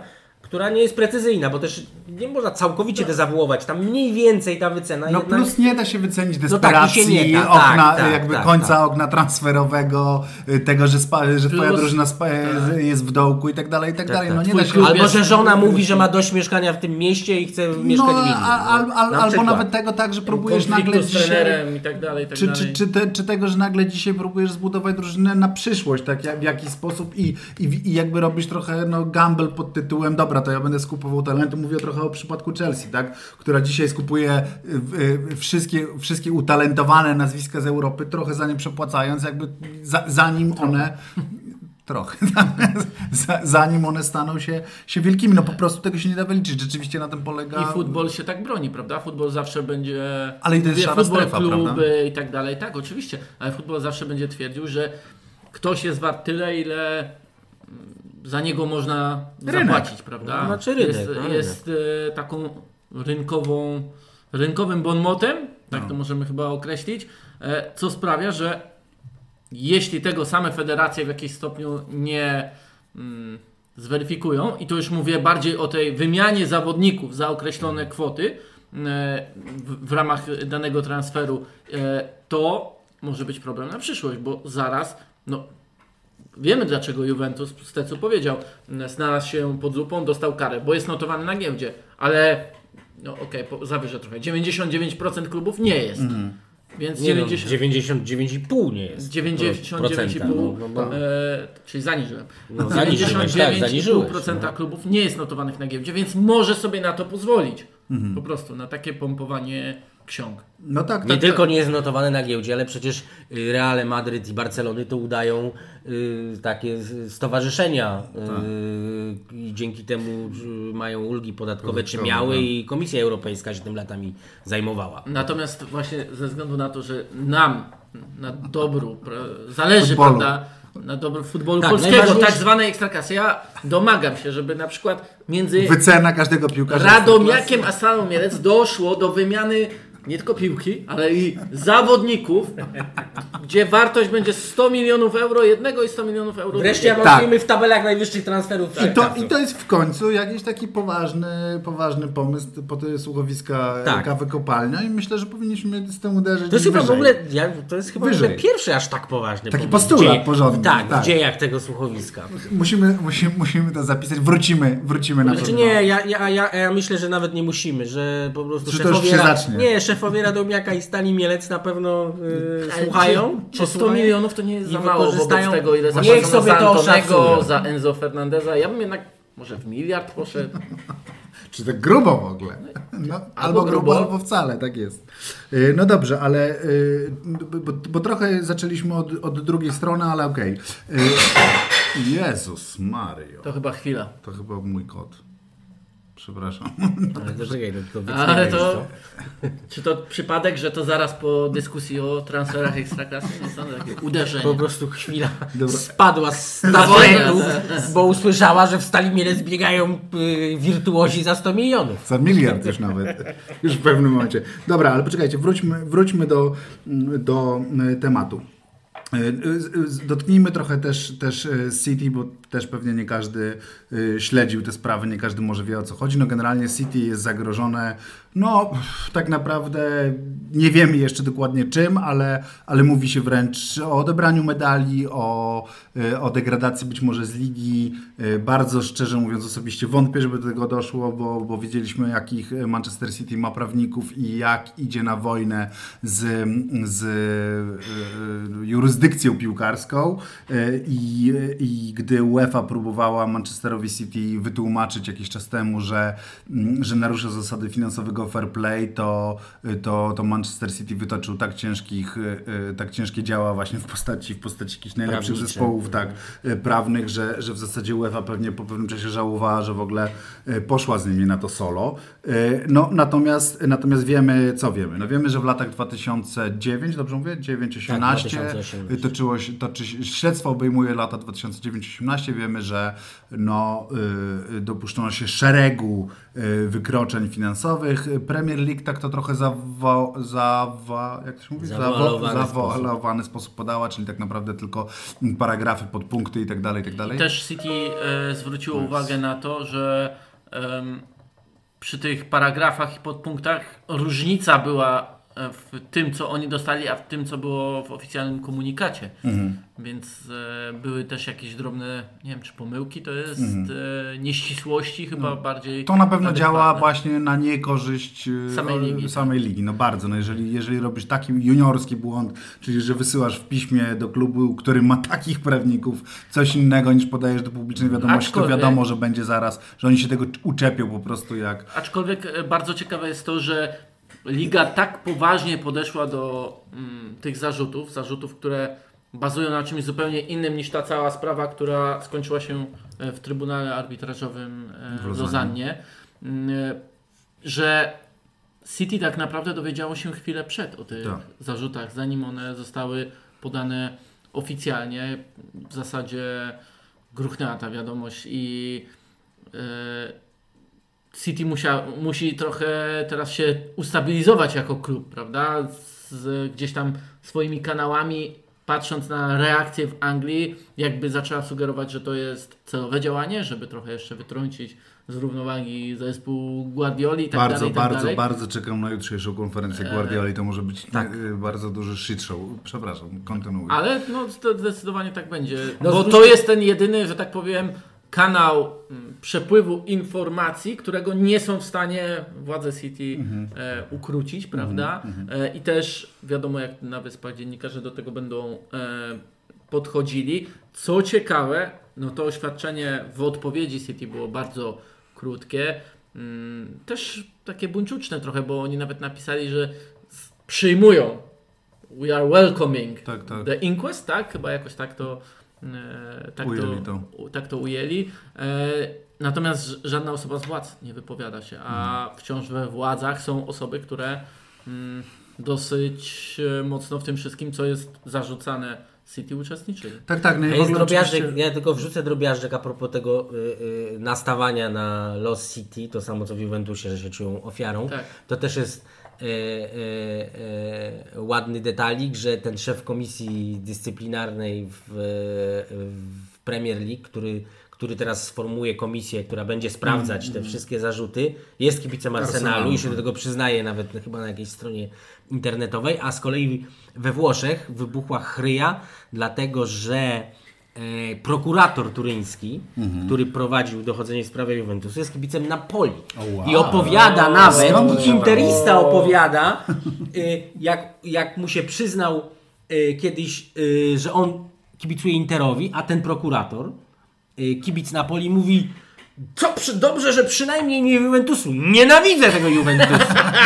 [SPEAKER 2] która nie jest precyzyjna, bo też nie można całkowicie dezawuować. Tam mniej więcej ta wycena
[SPEAKER 1] No
[SPEAKER 2] jednak...
[SPEAKER 1] plus nie da się wycenić
[SPEAKER 2] tak,
[SPEAKER 1] desperacji,
[SPEAKER 2] się nie da,
[SPEAKER 1] okna,
[SPEAKER 2] tak, tak,
[SPEAKER 1] jakby
[SPEAKER 2] tak,
[SPEAKER 1] końca
[SPEAKER 2] tak.
[SPEAKER 1] okna transferowego, y, tego, że, spa, że twoja
[SPEAKER 3] Plus-
[SPEAKER 1] drużyna spa, jest w dołku i tak dalej, i tak, dalej. No nie da się...
[SPEAKER 3] klub
[SPEAKER 2] Albo, że żona mówi, że ma dość mieszkania w tym mieście i chce mieszkać
[SPEAKER 1] No,
[SPEAKER 2] w innym.
[SPEAKER 1] a, al,
[SPEAKER 2] no.
[SPEAKER 1] al,
[SPEAKER 2] Na
[SPEAKER 1] albo nawet tego tak, że próbujesz nagle
[SPEAKER 3] z
[SPEAKER 1] dzisiaj...
[SPEAKER 3] trenerem i tak dalej, i tak
[SPEAKER 1] Czy,
[SPEAKER 3] dalej.
[SPEAKER 1] czy, czy, te, czy tego, że nagle dzisiaj próbujesz zbudować drużynę na przyszłość, tak jak, w jakiś sposób i, i, i jakby robisz trochę no, gamble pod tytułem dobra, to ja będę skupował talenty, mówię trochę o przypadku Chelsea, tak, która dzisiaj skupuje y, y, wszystkie, wszystkie utalentowane nazwiska z Europy, trochę za nie przepłacając, jakby za, zanim one trochę, za- zanim one staną się, się wielkimi, no po prostu tego się nie da wyliczyć, rzeczywiście na tym polega...
[SPEAKER 3] I futbol się tak broni, prawda? Futbol zawsze będzie.
[SPEAKER 1] Ale i to jest
[SPEAKER 3] futbol,
[SPEAKER 1] strefa,
[SPEAKER 3] kluby
[SPEAKER 1] prawda?
[SPEAKER 3] i tak dalej. Tak, oczywiście. Ale futbol zawsze będzie twierdził, że ktoś jest wart tyle, ile za niego można
[SPEAKER 1] Rynek.
[SPEAKER 3] zapłacić, prawda?
[SPEAKER 2] Znaczy rynek,
[SPEAKER 3] jest
[SPEAKER 2] no,
[SPEAKER 3] jest e, taką rynkową, rynkowym bonmotem, tak
[SPEAKER 1] No.
[SPEAKER 3] to możemy chyba określić, e, co sprawia, że jeśli tego same federacje w jakimś stopniu nie mm, zweryfikują, i tu już mówię bardziej o tej wymianie zawodników za określone kwoty e, w, w ramach danego transferu, to może być problem na przyszłość, bo zaraz, no wiemy dlaczego Juventus, Stecu powiedział, m, znalazł się pod lupą, dostał karę, bo jest notowany na giełdzie, ale no okej, okay, zawyżę trochę, 99% klubów nie jest. Więc
[SPEAKER 2] Nie no,
[SPEAKER 3] 90,
[SPEAKER 2] 99,5 nie jest.
[SPEAKER 3] 99,5,
[SPEAKER 2] procenta, no, no,
[SPEAKER 3] e, czyli zaniżyłem.
[SPEAKER 2] No, zaniżyłeś, tak, zaniżyłeś,
[SPEAKER 3] 99,5% klubów nie jest notowanych na giełdzie, więc może sobie na to pozwolić. Po prostu na takie pompowanie ksiąg.
[SPEAKER 1] No tak,
[SPEAKER 2] Nie
[SPEAKER 1] tak,
[SPEAKER 2] tylko nie jest notowany na giełdzie, ale przecież y, Reale Madryt i Barcelony to udają y, takie stowarzyszenia y, i dzięki temu y, mają ulgi podatkowe, czy miały
[SPEAKER 1] tak.
[SPEAKER 2] i Komisja Europejska się tym latami zajmowała.
[SPEAKER 3] Natomiast właśnie ze względu na to, że nam na dobru pra- zależy,
[SPEAKER 1] Futbolu.
[SPEAKER 3] prawda, na dobru futbolu
[SPEAKER 2] Tak,
[SPEAKER 3] polskiego,
[SPEAKER 2] najważniejsze-
[SPEAKER 3] tak zwanej ekstraklasy, ja domagam się, żeby na przykład między
[SPEAKER 1] Wycena każdego piłkarza.
[SPEAKER 3] Radomiakiem a Mielec doszło do wymiany nie tylko piłki, ale i zawodników, gdzie wartość będzie 100 milionów euro jednego i 100 milionów euro
[SPEAKER 2] Wreszcie
[SPEAKER 3] drugiego.
[SPEAKER 2] awansujemy w tabelach najwyższych transferów
[SPEAKER 1] I to,
[SPEAKER 2] wszechczasów.
[SPEAKER 1] I to jest w końcu jakiś taki poważny, poważny pomysł po te słuchowiska
[SPEAKER 2] Tak.
[SPEAKER 1] kawy kopalnia i myślę, że powinniśmy z tym uderzyć
[SPEAKER 2] To jest chyba w ogóle, ja, to jest chyba
[SPEAKER 1] Wyżej.
[SPEAKER 2] pierwszy aż tak poważny
[SPEAKER 1] Taki
[SPEAKER 2] pomysł
[SPEAKER 1] postulat
[SPEAKER 2] dzieje-
[SPEAKER 1] porządny,
[SPEAKER 2] Tak,
[SPEAKER 1] tak.
[SPEAKER 2] w dziejach tego słuchowiska.
[SPEAKER 1] Musimy, musimy, musimy to zapisać. Wrócimy, wrócimy na
[SPEAKER 2] Znaczy
[SPEAKER 1] pewno.
[SPEAKER 2] nie, ja, ja, ja, ja myślę, że nawet nie musimy, że po prostu
[SPEAKER 1] Że to już się
[SPEAKER 2] Ra-
[SPEAKER 1] zacznie.
[SPEAKER 2] nie, szefowie Radomiaka i Stali Mielec na pewno yy, słuchają.
[SPEAKER 3] Czy, czy 100
[SPEAKER 2] posłuchają.
[SPEAKER 3] milionów to nie jest za mało wobec
[SPEAKER 2] wykorzystają-
[SPEAKER 3] tego, ile
[SPEAKER 2] Niech sobie
[SPEAKER 3] za
[SPEAKER 2] to
[SPEAKER 3] Antonego, za Enzo Fernandeza. Ja bym jednak może w miliard poszedł.
[SPEAKER 1] Czy tak grubo w ogóle? No, albo, grubo,
[SPEAKER 3] grubo.
[SPEAKER 1] albo wcale, tak jest. Y, No dobrze, ale y, bo, bo trochę zaczęliśmy od, od drugiej strony, ale okej. Y, Jezus Mario.
[SPEAKER 3] To chyba chwila.
[SPEAKER 1] To chyba mój kot. Przepraszam.
[SPEAKER 2] Ale to czekaj, to, to
[SPEAKER 3] Ale to, czy to przypadek, że to zaraz po dyskusji o transferach ekstraklasy? Nie sądzę, takie
[SPEAKER 2] Po
[SPEAKER 3] uderzenie.
[SPEAKER 2] prostu chwila
[SPEAKER 1] Dobra.
[SPEAKER 2] spadła z taboretu, bo usłyszała, że w Stali Mielec biegają y, wirtuozi za 100 milionów.
[SPEAKER 1] Za miliard już nawet. Już w pewnym momencie. Dobra, ale poczekajcie, wróćmy, wróćmy do, do tematu. Y, y, Dotknijmy trochę też, też City, bo też pewnie nie każdy y, śledził te sprawy, nie każdy może wie o co chodzi. No generalnie City jest zagrożone, no tak naprawdę nie wiemy jeszcze dokładnie czym, ale, ale mówi się wręcz o odebraniu medali, o, y, o degradacji być może z ligi. Y, Bardzo szczerze mówiąc osobiście wątpię, żeby do tego doszło, bo, bo widzieliśmy jakich Manchester City ma prawników i jak idzie na wojnę z, z jurysdykcją piłkarską i, i gdy UEFA próbowała Manchesterowi City wytłumaczyć jakiś czas temu, że, mm, że narusza zasady finansowego fair play, to, to, to Manchester City wytoczył tak ciężkich, e, e, tak ciężkie działa właśnie w postaci, w postaci jakichś najlepszych
[SPEAKER 2] Prawnicze.
[SPEAKER 1] zespołów tak, e, prawnych, że, że w zasadzie UEFA pewnie po pewnym czasie żałowała, że w ogóle poszła z nimi na to solo. No natomiast, natomiast wiemy, co wiemy. No wiemy, że w latach 2009, dobrze mówię? 9-18
[SPEAKER 2] Tak, 2018.
[SPEAKER 1] toczyło się, toczy, śledztwo obejmuje lata 2009-18. Wiemy, że no, y, dopuszczono się szeregu y, wykroczeń finansowych. Premier League tak to trochę zawo, zawa, jak to się mówi?
[SPEAKER 2] Zawoalowany sposób.
[SPEAKER 1] zawoalowany sposób podała, czyli tak naprawdę tylko paragrafy, podpunkty i tak dalej, i tak dalej.
[SPEAKER 3] Też City e, zwróciło uwagę na to, że przy tych paragrafach i podpunktach różnica była w tym, co oni dostali, a w tym, co było w oficjalnym komunikacie.
[SPEAKER 1] Mhm.
[SPEAKER 3] Więc e, były też jakieś drobne, nie wiem czy pomyłki, to jest e, nieścisłości chyba bardziej.
[SPEAKER 1] Mhm. To na pewno
[SPEAKER 3] adekwatne.
[SPEAKER 1] działa właśnie na niekorzyść y,
[SPEAKER 3] Samej ligi, tak.
[SPEAKER 1] Samej ligi. No bardzo. No jeżeli, jeżeli robisz taki juniorski błąd, czyli że wysyłasz w piśmie do klubu, który ma takich prawników, coś innego niż podajesz do publicznej wiadomości, to
[SPEAKER 3] Aczkolwiek-
[SPEAKER 1] wiadomo, że będzie zaraz, że oni się tego uczepią po prostu jak...
[SPEAKER 3] Aczkolwiek e, bardzo ciekawe jest to, że liga tak poważnie podeszła do mm, tych zarzutów, zarzutów, które bazują na czymś zupełnie innym niż ta cała sprawa, która skończyła się e, w Trybunale Arbitrażowym e,
[SPEAKER 1] W Lozannie.
[SPEAKER 3] Mm, e, że City tak naprawdę dowiedziało się chwilę przed o tych
[SPEAKER 1] Tak.
[SPEAKER 3] zarzutach, zanim one zostały podane oficjalnie. W zasadzie gruchnęła ta wiadomość i e, City musia, musi trochę teraz się ustabilizować jako klub, prawda? Z, gdzieś tam swoimi kanałami, patrząc na reakcję w Anglii, jakby zaczęła sugerować, że to jest celowe działanie, żeby trochę jeszcze wytrącić z równowagi zespół Guardioli i tak
[SPEAKER 1] bardzo,
[SPEAKER 3] dalej, i tak
[SPEAKER 1] bardzo,
[SPEAKER 3] dalej.
[SPEAKER 1] bardzo czekam na jutrzejszą konferencję Guardioli. To może być
[SPEAKER 2] tak.
[SPEAKER 1] y, bardzo duży shit show. Przepraszam, kontynuuj.
[SPEAKER 3] Ale no, to zdecydowanie tak będzie.
[SPEAKER 2] No,
[SPEAKER 3] bo to jest ten jedyny, że tak powiem, kanał mm, przepływu informacji, którego nie są w stanie władze City e, ukrócić, prawda? E, I też wiadomo, jak na wyspach dziennikarze do tego będą e, podchodzili. Co ciekawe, no to oświadczenie w odpowiedzi City było bardzo krótkie. Mm, też takie buńczuczne trochę, bo oni nawet napisali, że przyjmują We are welcoming
[SPEAKER 1] Tak, tak.
[SPEAKER 3] the inquest, tak? Chyba jakoś tak to, tak
[SPEAKER 1] Ujęli
[SPEAKER 3] to,
[SPEAKER 1] to.
[SPEAKER 3] tak to ujęli. E, natomiast żadna osoba z władz nie wypowiada się, a
[SPEAKER 1] Mhm.
[SPEAKER 3] wciąż we władzach są osoby, które mm, dosyć e, mocno w tym wszystkim, co jest zarzucane City uczestniczyli.
[SPEAKER 1] Tak, tak. No
[SPEAKER 2] jest
[SPEAKER 1] ogóle
[SPEAKER 2] drobiażdek,
[SPEAKER 1] oczywiście-
[SPEAKER 2] ja tylko wrzucę drobiażdżek a propos tego y, y, nastawania na Los City, to samo co w Juventusie, że się czują ofiarą.
[SPEAKER 3] Tak.
[SPEAKER 2] To też jest y, y, y, ładny detalik, że ten szef komisji dyscyplinarnej w, w Premier League, który, który teraz sformułuje komisję, która będzie sprawdzać te wszystkie zarzuty, jest kibicem Arsenalu
[SPEAKER 1] Arsenalu,
[SPEAKER 2] i się do
[SPEAKER 1] tak.
[SPEAKER 2] tego przyznaje nawet chyba na jakiejś stronie internetowej, a z kolei we Włoszech wybuchła chryja, dlatego że e, prokurator turyński,
[SPEAKER 1] Mhm.
[SPEAKER 2] który prowadził dochodzenie w sprawie Juventusu, jest kibicem Napoli.
[SPEAKER 1] O, wow.
[SPEAKER 2] I opowiada nawet,
[SPEAKER 1] skąd to się
[SPEAKER 2] interista opowiada, y, jak, jak mu się przyznał y, kiedyś, y, że on kibicuje Interowi, a ten prokurator, kibic Napoli, mówi co przy, dobrze, że przynajmniej nie Juventusu. Nienawidzę tego Juventusu.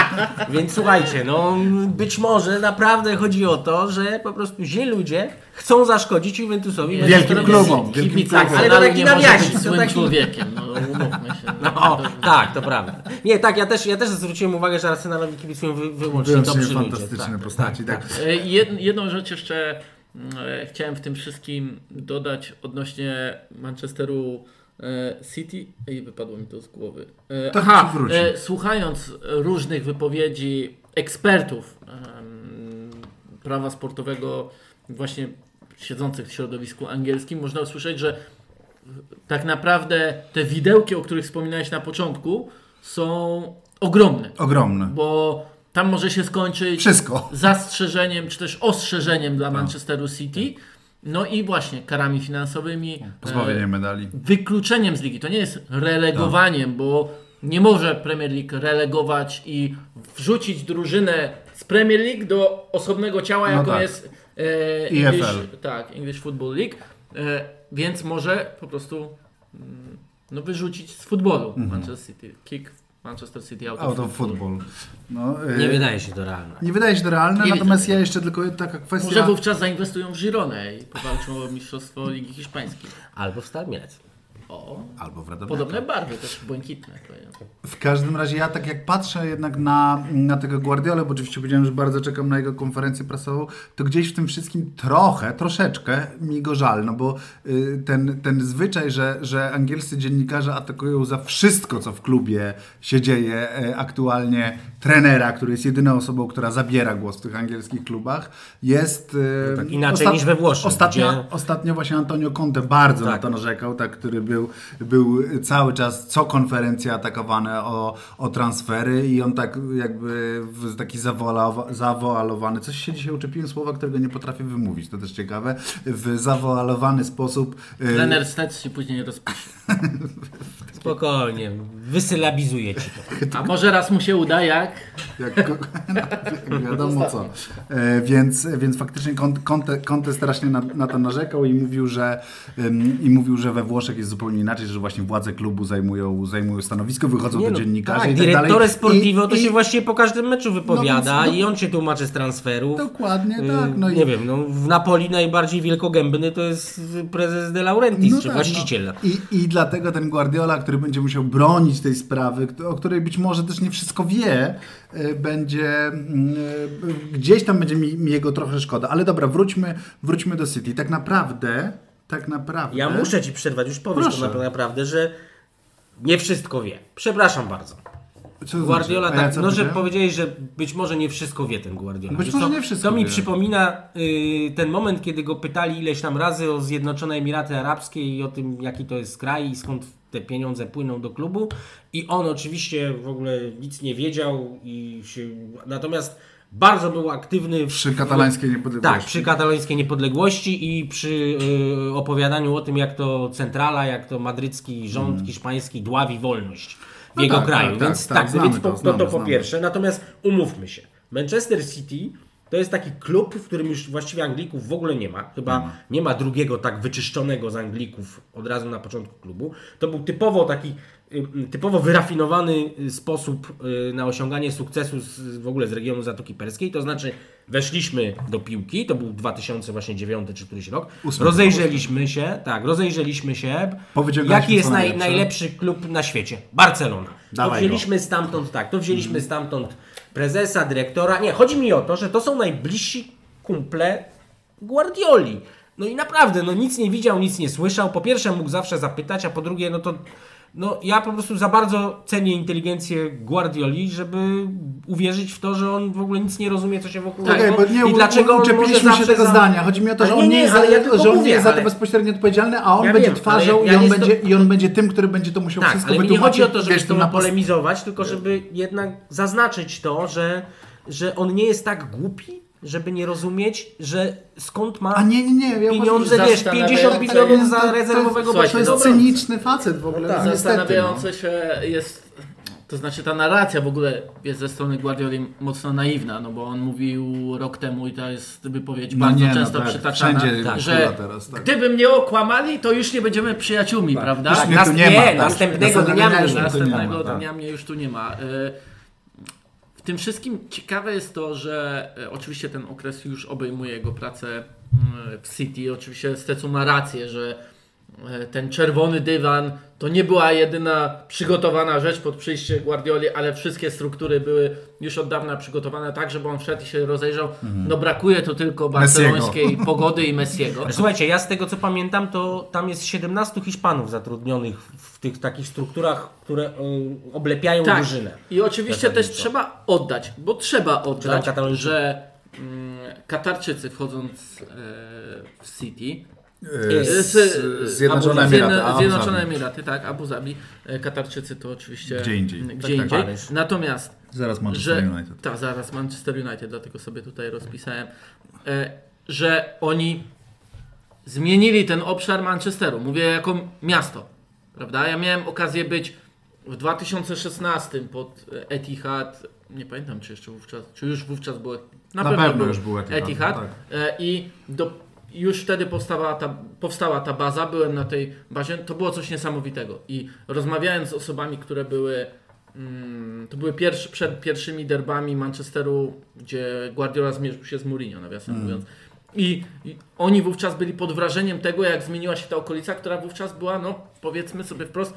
[SPEAKER 2] Więc słuchajcie, no być może naprawdę chodzi o to, że po prostu źli ludzie chcą zaszkodzić Juventusowi.
[SPEAKER 1] Wielkim klubom, wielkim klubom.
[SPEAKER 2] Ale to taki nawiasik,
[SPEAKER 3] być
[SPEAKER 2] to
[SPEAKER 3] złym
[SPEAKER 2] taki-
[SPEAKER 3] człowiekiem, no umówmy się. No,
[SPEAKER 2] No, tak, to prawda. Nie, tak, ja też, ja też zwróciłem uwagę, że Arsenalowi kibicują wy, wyłącznie
[SPEAKER 1] Wyłącznie
[SPEAKER 2] dobrzy ludzie.
[SPEAKER 1] fantastyczne
[SPEAKER 2] Tak,
[SPEAKER 1] postaci. Tak,
[SPEAKER 3] E, Jed, jedną rzecz jeszcze mm, e, chciałem w tym wszystkim dodać odnośnie Manchesteru e, City i wypadło mi to z głowy. E,
[SPEAKER 1] To
[SPEAKER 3] Aha,
[SPEAKER 1] ci wróci.
[SPEAKER 3] e, słuchając różnych wypowiedzi ekspertów prawa sportowego, właśnie siedzących w środowisku angielskim, można usłyszeć, że tak naprawdę te widełki, o których wspominałeś na początku, są ogromne,
[SPEAKER 1] Ogromne.
[SPEAKER 3] bo tam może się skończyć
[SPEAKER 1] Wszystko.
[SPEAKER 3] zastrzeżeniem, czy też ostrzeżeniem dla Manchesteru City. No i właśnie karami finansowymi,
[SPEAKER 1] Pozbawienie medali.
[SPEAKER 3] wykluczeniem z ligi. To nie jest relegowaniem, bo nie może Premier League relegować i wrzucić drużynę z Premier League do osobnego ciała,
[SPEAKER 1] No
[SPEAKER 3] jaką
[SPEAKER 1] tak.
[SPEAKER 3] jest E, English, tak, English Football League, e, więc może po prostu mm, no, wyrzucić z futbolu Manchester City. Kick Manchester City out,
[SPEAKER 1] Out
[SPEAKER 3] of football.
[SPEAKER 1] football. No,
[SPEAKER 2] Nie wydaje się to realne.
[SPEAKER 1] nie wydaje się to realne,
[SPEAKER 3] Nie
[SPEAKER 1] natomiast ja jeszcze tylko taka kwestia...
[SPEAKER 3] Może wówczas zainwestują w Gironę i powalczą o mistrzostwo Ligi Hiszpańskiej.
[SPEAKER 2] Albo w Stal Mielec.
[SPEAKER 3] O,
[SPEAKER 1] Albo w Radomiaku.
[SPEAKER 3] podobne barwy, też błękitne.
[SPEAKER 1] W każdym razie ja tak jak patrzę jednak na, na tego Guardiolę, bo oczywiście powiedziałem, że bardzo czekam na jego konferencję prasową, to gdzieś w tym wszystkim trochę, troszeczkę mi go żal, no bo y, ten, ten zwyczaj, że, że angielscy dziennikarze atakują za wszystko, co w klubie się dzieje y, aktualnie trenera, który jest jedyną osobą, która zabiera głos w tych angielskich klubach, jest... y,
[SPEAKER 2] tak inaczej niż we Włoszech,
[SPEAKER 1] Ostatnio,
[SPEAKER 2] gdzie-
[SPEAKER 1] ostatnio właśnie Antonio Conte bardzo na
[SPEAKER 2] Tak.
[SPEAKER 1] to narzekał, tak, który był, był cały czas co konferencja atakowany o, o transfery i on tak jakby w taki zawoala- zawoalowany, coś się dzisiaj uczepiłem słowa, którego nie potrafię wymówić, to też ciekawe, w zawoalowany sposób y,
[SPEAKER 3] Trener Stec się później rozpisze.
[SPEAKER 2] Spokojnie, wysylabizuje ci to.
[SPEAKER 3] A może raz mu się uda, jak?
[SPEAKER 1] Jak, jak wiadomo co. E, więc, więc faktycznie Conte, Conte strasznie na, na to narzekał i mówił, że, ym, i mówił, że we Włoszech jest zupełnie inaczej, że właśnie władze klubu zajmują, zajmują stanowisko, wychodzą
[SPEAKER 2] Nie
[SPEAKER 1] do
[SPEAKER 2] no,
[SPEAKER 1] dziennikarzy
[SPEAKER 2] tak,
[SPEAKER 1] i tak dalej.
[SPEAKER 2] sportivo to
[SPEAKER 1] I-
[SPEAKER 2] się
[SPEAKER 1] i-
[SPEAKER 2] właściwie po każdym meczu wypowiada
[SPEAKER 1] No więc, no-
[SPEAKER 2] i on się tłumaczy z transferów.
[SPEAKER 1] Dokładnie
[SPEAKER 2] Y,
[SPEAKER 1] tak. No i,
[SPEAKER 2] nie wiem, no, w Napoli najbardziej wielkogębny to jest prezes De Laurentiis,
[SPEAKER 1] no
[SPEAKER 2] czy
[SPEAKER 1] tak,
[SPEAKER 2] właściciel.
[SPEAKER 1] No. I, I dlatego ten Guardiola, który będzie musiał bronić tej sprawy, o której być może też nie wszystko wie, y, będzie y, gdzieś tam będzie mi, mi jego trochę szkoda. Ale dobra, wróćmy, wróćmy do City. Tak naprawdę, tak naprawdę.
[SPEAKER 2] Ja muszę ci przerwać, już powiesz
[SPEAKER 1] Proszę.
[SPEAKER 2] to na- naprawdę, że nie wszystko wie. Przepraszam bardzo.
[SPEAKER 1] Co to
[SPEAKER 2] Guardiola,
[SPEAKER 1] znaczy? A ja
[SPEAKER 2] tak, no że powiedziałeś, że być może nie wszystko wie ten Guardiola.
[SPEAKER 1] Być może
[SPEAKER 2] co,
[SPEAKER 1] nie wszystko
[SPEAKER 2] To mi
[SPEAKER 1] wie.
[SPEAKER 2] przypomina y, ten moment, kiedy go pytali ileś tam razy o Zjednoczone Emiraty Arabskie i o tym, jaki to jest kraj i skąd te pieniądze płyną do klubu. I on oczywiście w ogóle nic nie wiedział i się... Natomiast bardzo był aktywny w,
[SPEAKER 1] Przy katalańskiej niepodległości.
[SPEAKER 2] tak, przy katalońskiej niepodległości i przy y, opowiadaniu o tym, jak to centrala, jak to madrycki rząd hiszpański dławi wolność w
[SPEAKER 1] No
[SPEAKER 2] jego
[SPEAKER 1] tak,
[SPEAKER 2] kraju.
[SPEAKER 1] tak,
[SPEAKER 2] więc
[SPEAKER 1] tak,
[SPEAKER 2] tak,
[SPEAKER 1] tak,
[SPEAKER 2] więc
[SPEAKER 1] to,
[SPEAKER 2] to,
[SPEAKER 1] znamy,
[SPEAKER 2] to po
[SPEAKER 1] znamy.
[SPEAKER 2] pierwsze. Natomiast umówmy się, Manchester City to jest taki klub, w którym już właściwie Anglików w ogóle nie ma. Chyba nie ma drugiego tak wyczyszczonego z Anglików od razu na początku klubu. To był typowo taki typowo wyrafinowany y, sposób y, na osiąganie sukcesu z, w ogóle z regionu Zatoki Perskiej. To znaczy weszliśmy do piłki, to był 2009 czy któryś rok.
[SPEAKER 1] Ósmy.
[SPEAKER 2] rozejrzeliśmy się, tak, rozejrzeliśmy się. Jaki jest naj, najlepszy klub na świecie? Barcelona. To
[SPEAKER 1] Dawaj
[SPEAKER 2] wzięliśmy stamtąd, tak, to wzięliśmy stamtąd prezesa, dyrektora. Nie, chodzi mi o to, że to są najbliżsi kumple Guardioli. No i naprawdę, no nic nie widział, nic nie słyszał. Po pierwsze mógł zawsze zapytać, a po drugie, no to no ja po prostu za bardzo cenię inteligencję Guardioli, żeby uwierzyć w to, że on w ogóle nic nie rozumie, co się wokół
[SPEAKER 1] Okej,
[SPEAKER 2] niego
[SPEAKER 1] bo nie
[SPEAKER 2] i dlaczego
[SPEAKER 1] uczepiliśmy się tego
[SPEAKER 2] za...
[SPEAKER 1] zdania. Chodzi mi o to, że on nie, jest,
[SPEAKER 2] ale
[SPEAKER 1] za,
[SPEAKER 2] ja
[SPEAKER 1] że on nie to
[SPEAKER 2] ale-
[SPEAKER 1] bezpośrednio odpowiedzialny, a on
[SPEAKER 2] Ja
[SPEAKER 1] będzie
[SPEAKER 2] wiem,
[SPEAKER 1] twarzą
[SPEAKER 2] ale
[SPEAKER 1] i,
[SPEAKER 2] ja
[SPEAKER 1] on
[SPEAKER 2] nie
[SPEAKER 1] będzie,
[SPEAKER 2] sto-
[SPEAKER 1] i on będzie tym, który będzie to musiał
[SPEAKER 2] Tak,
[SPEAKER 1] wszystko
[SPEAKER 2] ale nie chodzi o to, żeby
[SPEAKER 1] wiesz,
[SPEAKER 2] tobą
[SPEAKER 1] na
[SPEAKER 2] polemizować, tylko żeby jednak zaznaczyć to, że, że on nie jest tak głupi, żeby nie rozumieć, że skąd ma
[SPEAKER 1] A nie, nie, nie. Ja
[SPEAKER 2] pieniądze, wiesz,
[SPEAKER 3] zastanawiające
[SPEAKER 2] 50 milionów
[SPEAKER 1] To-
[SPEAKER 2] za
[SPEAKER 1] to-
[SPEAKER 2] rezerwowego
[SPEAKER 3] Słuchajcie,
[SPEAKER 1] To jest
[SPEAKER 2] obrońcę.
[SPEAKER 1] cyniczny facet w ogóle.
[SPEAKER 2] tak.
[SPEAKER 1] no, niestety,
[SPEAKER 3] Zastanawiające się jest, to znaczy ta narracja w ogóle jest ze strony Guardioli mocno naiwna, no bo on mówił rok temu i to jest wypowiedź
[SPEAKER 1] No
[SPEAKER 3] bardzo
[SPEAKER 1] nie, no
[SPEAKER 3] często
[SPEAKER 1] tak,
[SPEAKER 3] przytaczana,
[SPEAKER 1] wszędzie
[SPEAKER 2] tak.
[SPEAKER 3] że
[SPEAKER 1] teraz, tak.
[SPEAKER 3] gdyby mnie okłamali, to już nie będziemy przyjaciółmi, prawda?
[SPEAKER 1] Już
[SPEAKER 2] Tak,
[SPEAKER 1] mnie tu
[SPEAKER 2] nas-
[SPEAKER 1] nie
[SPEAKER 2] nie,
[SPEAKER 1] ma. tak.
[SPEAKER 2] następnego dnia
[SPEAKER 1] już
[SPEAKER 2] mnie
[SPEAKER 1] mnie tu nie ma,
[SPEAKER 3] Następnego
[SPEAKER 1] tak.
[SPEAKER 3] dnia mnie już tu nie ma. Tym wszystkim ciekawe jest to, że e, oczywiście ten okres już obejmuje jego pracę mm, w City. Oczywiście Stecu ma rację, że ten czerwony dywan to nie była jedyna przygotowana rzecz pod przyjście Guardioli, ale wszystkie struktury były już od dawna przygotowane tak, żeby on wszedł i się rozejrzał. No brakuje to tylko barcelońskiej pogody i Messiego.
[SPEAKER 2] Słuchajcie, ja z tego co pamiętam, to tam jest 17 Hiszpanów zatrudnionych w tych takich strukturach, które y, oblepiają
[SPEAKER 3] Tak.
[SPEAKER 2] drużynę.
[SPEAKER 3] I oczywiście też trzeba oddać, bo trzeba oddać, że mm, Katarczycy wchodząc e, w City,
[SPEAKER 1] E, z-
[SPEAKER 3] z-
[SPEAKER 1] Zjednoczone
[SPEAKER 3] Abu-
[SPEAKER 1] Emiraty.
[SPEAKER 3] Zjednoczone. Emiraty, tak, Abu Zabi. E, Katarczycy to oczywiście
[SPEAKER 1] Gdzie indziej.
[SPEAKER 3] mm,
[SPEAKER 2] Tak,
[SPEAKER 3] Gdzie
[SPEAKER 2] tak,
[SPEAKER 3] indziej.
[SPEAKER 2] Paryż.
[SPEAKER 3] Natomiast,
[SPEAKER 1] Zaraz Manchester
[SPEAKER 3] że,
[SPEAKER 1] United.
[SPEAKER 3] tak, zaraz Manchester United, dlatego sobie tutaj rozpisałem, e, że oni zmienili ten obszar Manchesteru. Mówię jako miasto, prawda? Ja miałem okazję być w 2016 pod Etihad nie pamiętam czy jeszcze wówczas, czy już wówczas było,
[SPEAKER 1] Na pewno już był Etihad,
[SPEAKER 3] Etihad
[SPEAKER 1] no tak.
[SPEAKER 3] e, i do, już wtedy powstała ta, powstała ta baza, byłem na tej bazie, to było coś niesamowitego i rozmawiając z osobami, które były mm, to były pierwszy, przed pierwszymi derbami Manchesteru, gdzie Guardiola zmierzył się z Mourinho, nawiasem
[SPEAKER 1] Mm.
[SPEAKER 3] mówiąc. I, I oni wówczas byli pod wrażeniem tego, jak zmieniła się ta okolica, która wówczas była, no powiedzmy sobie wprost,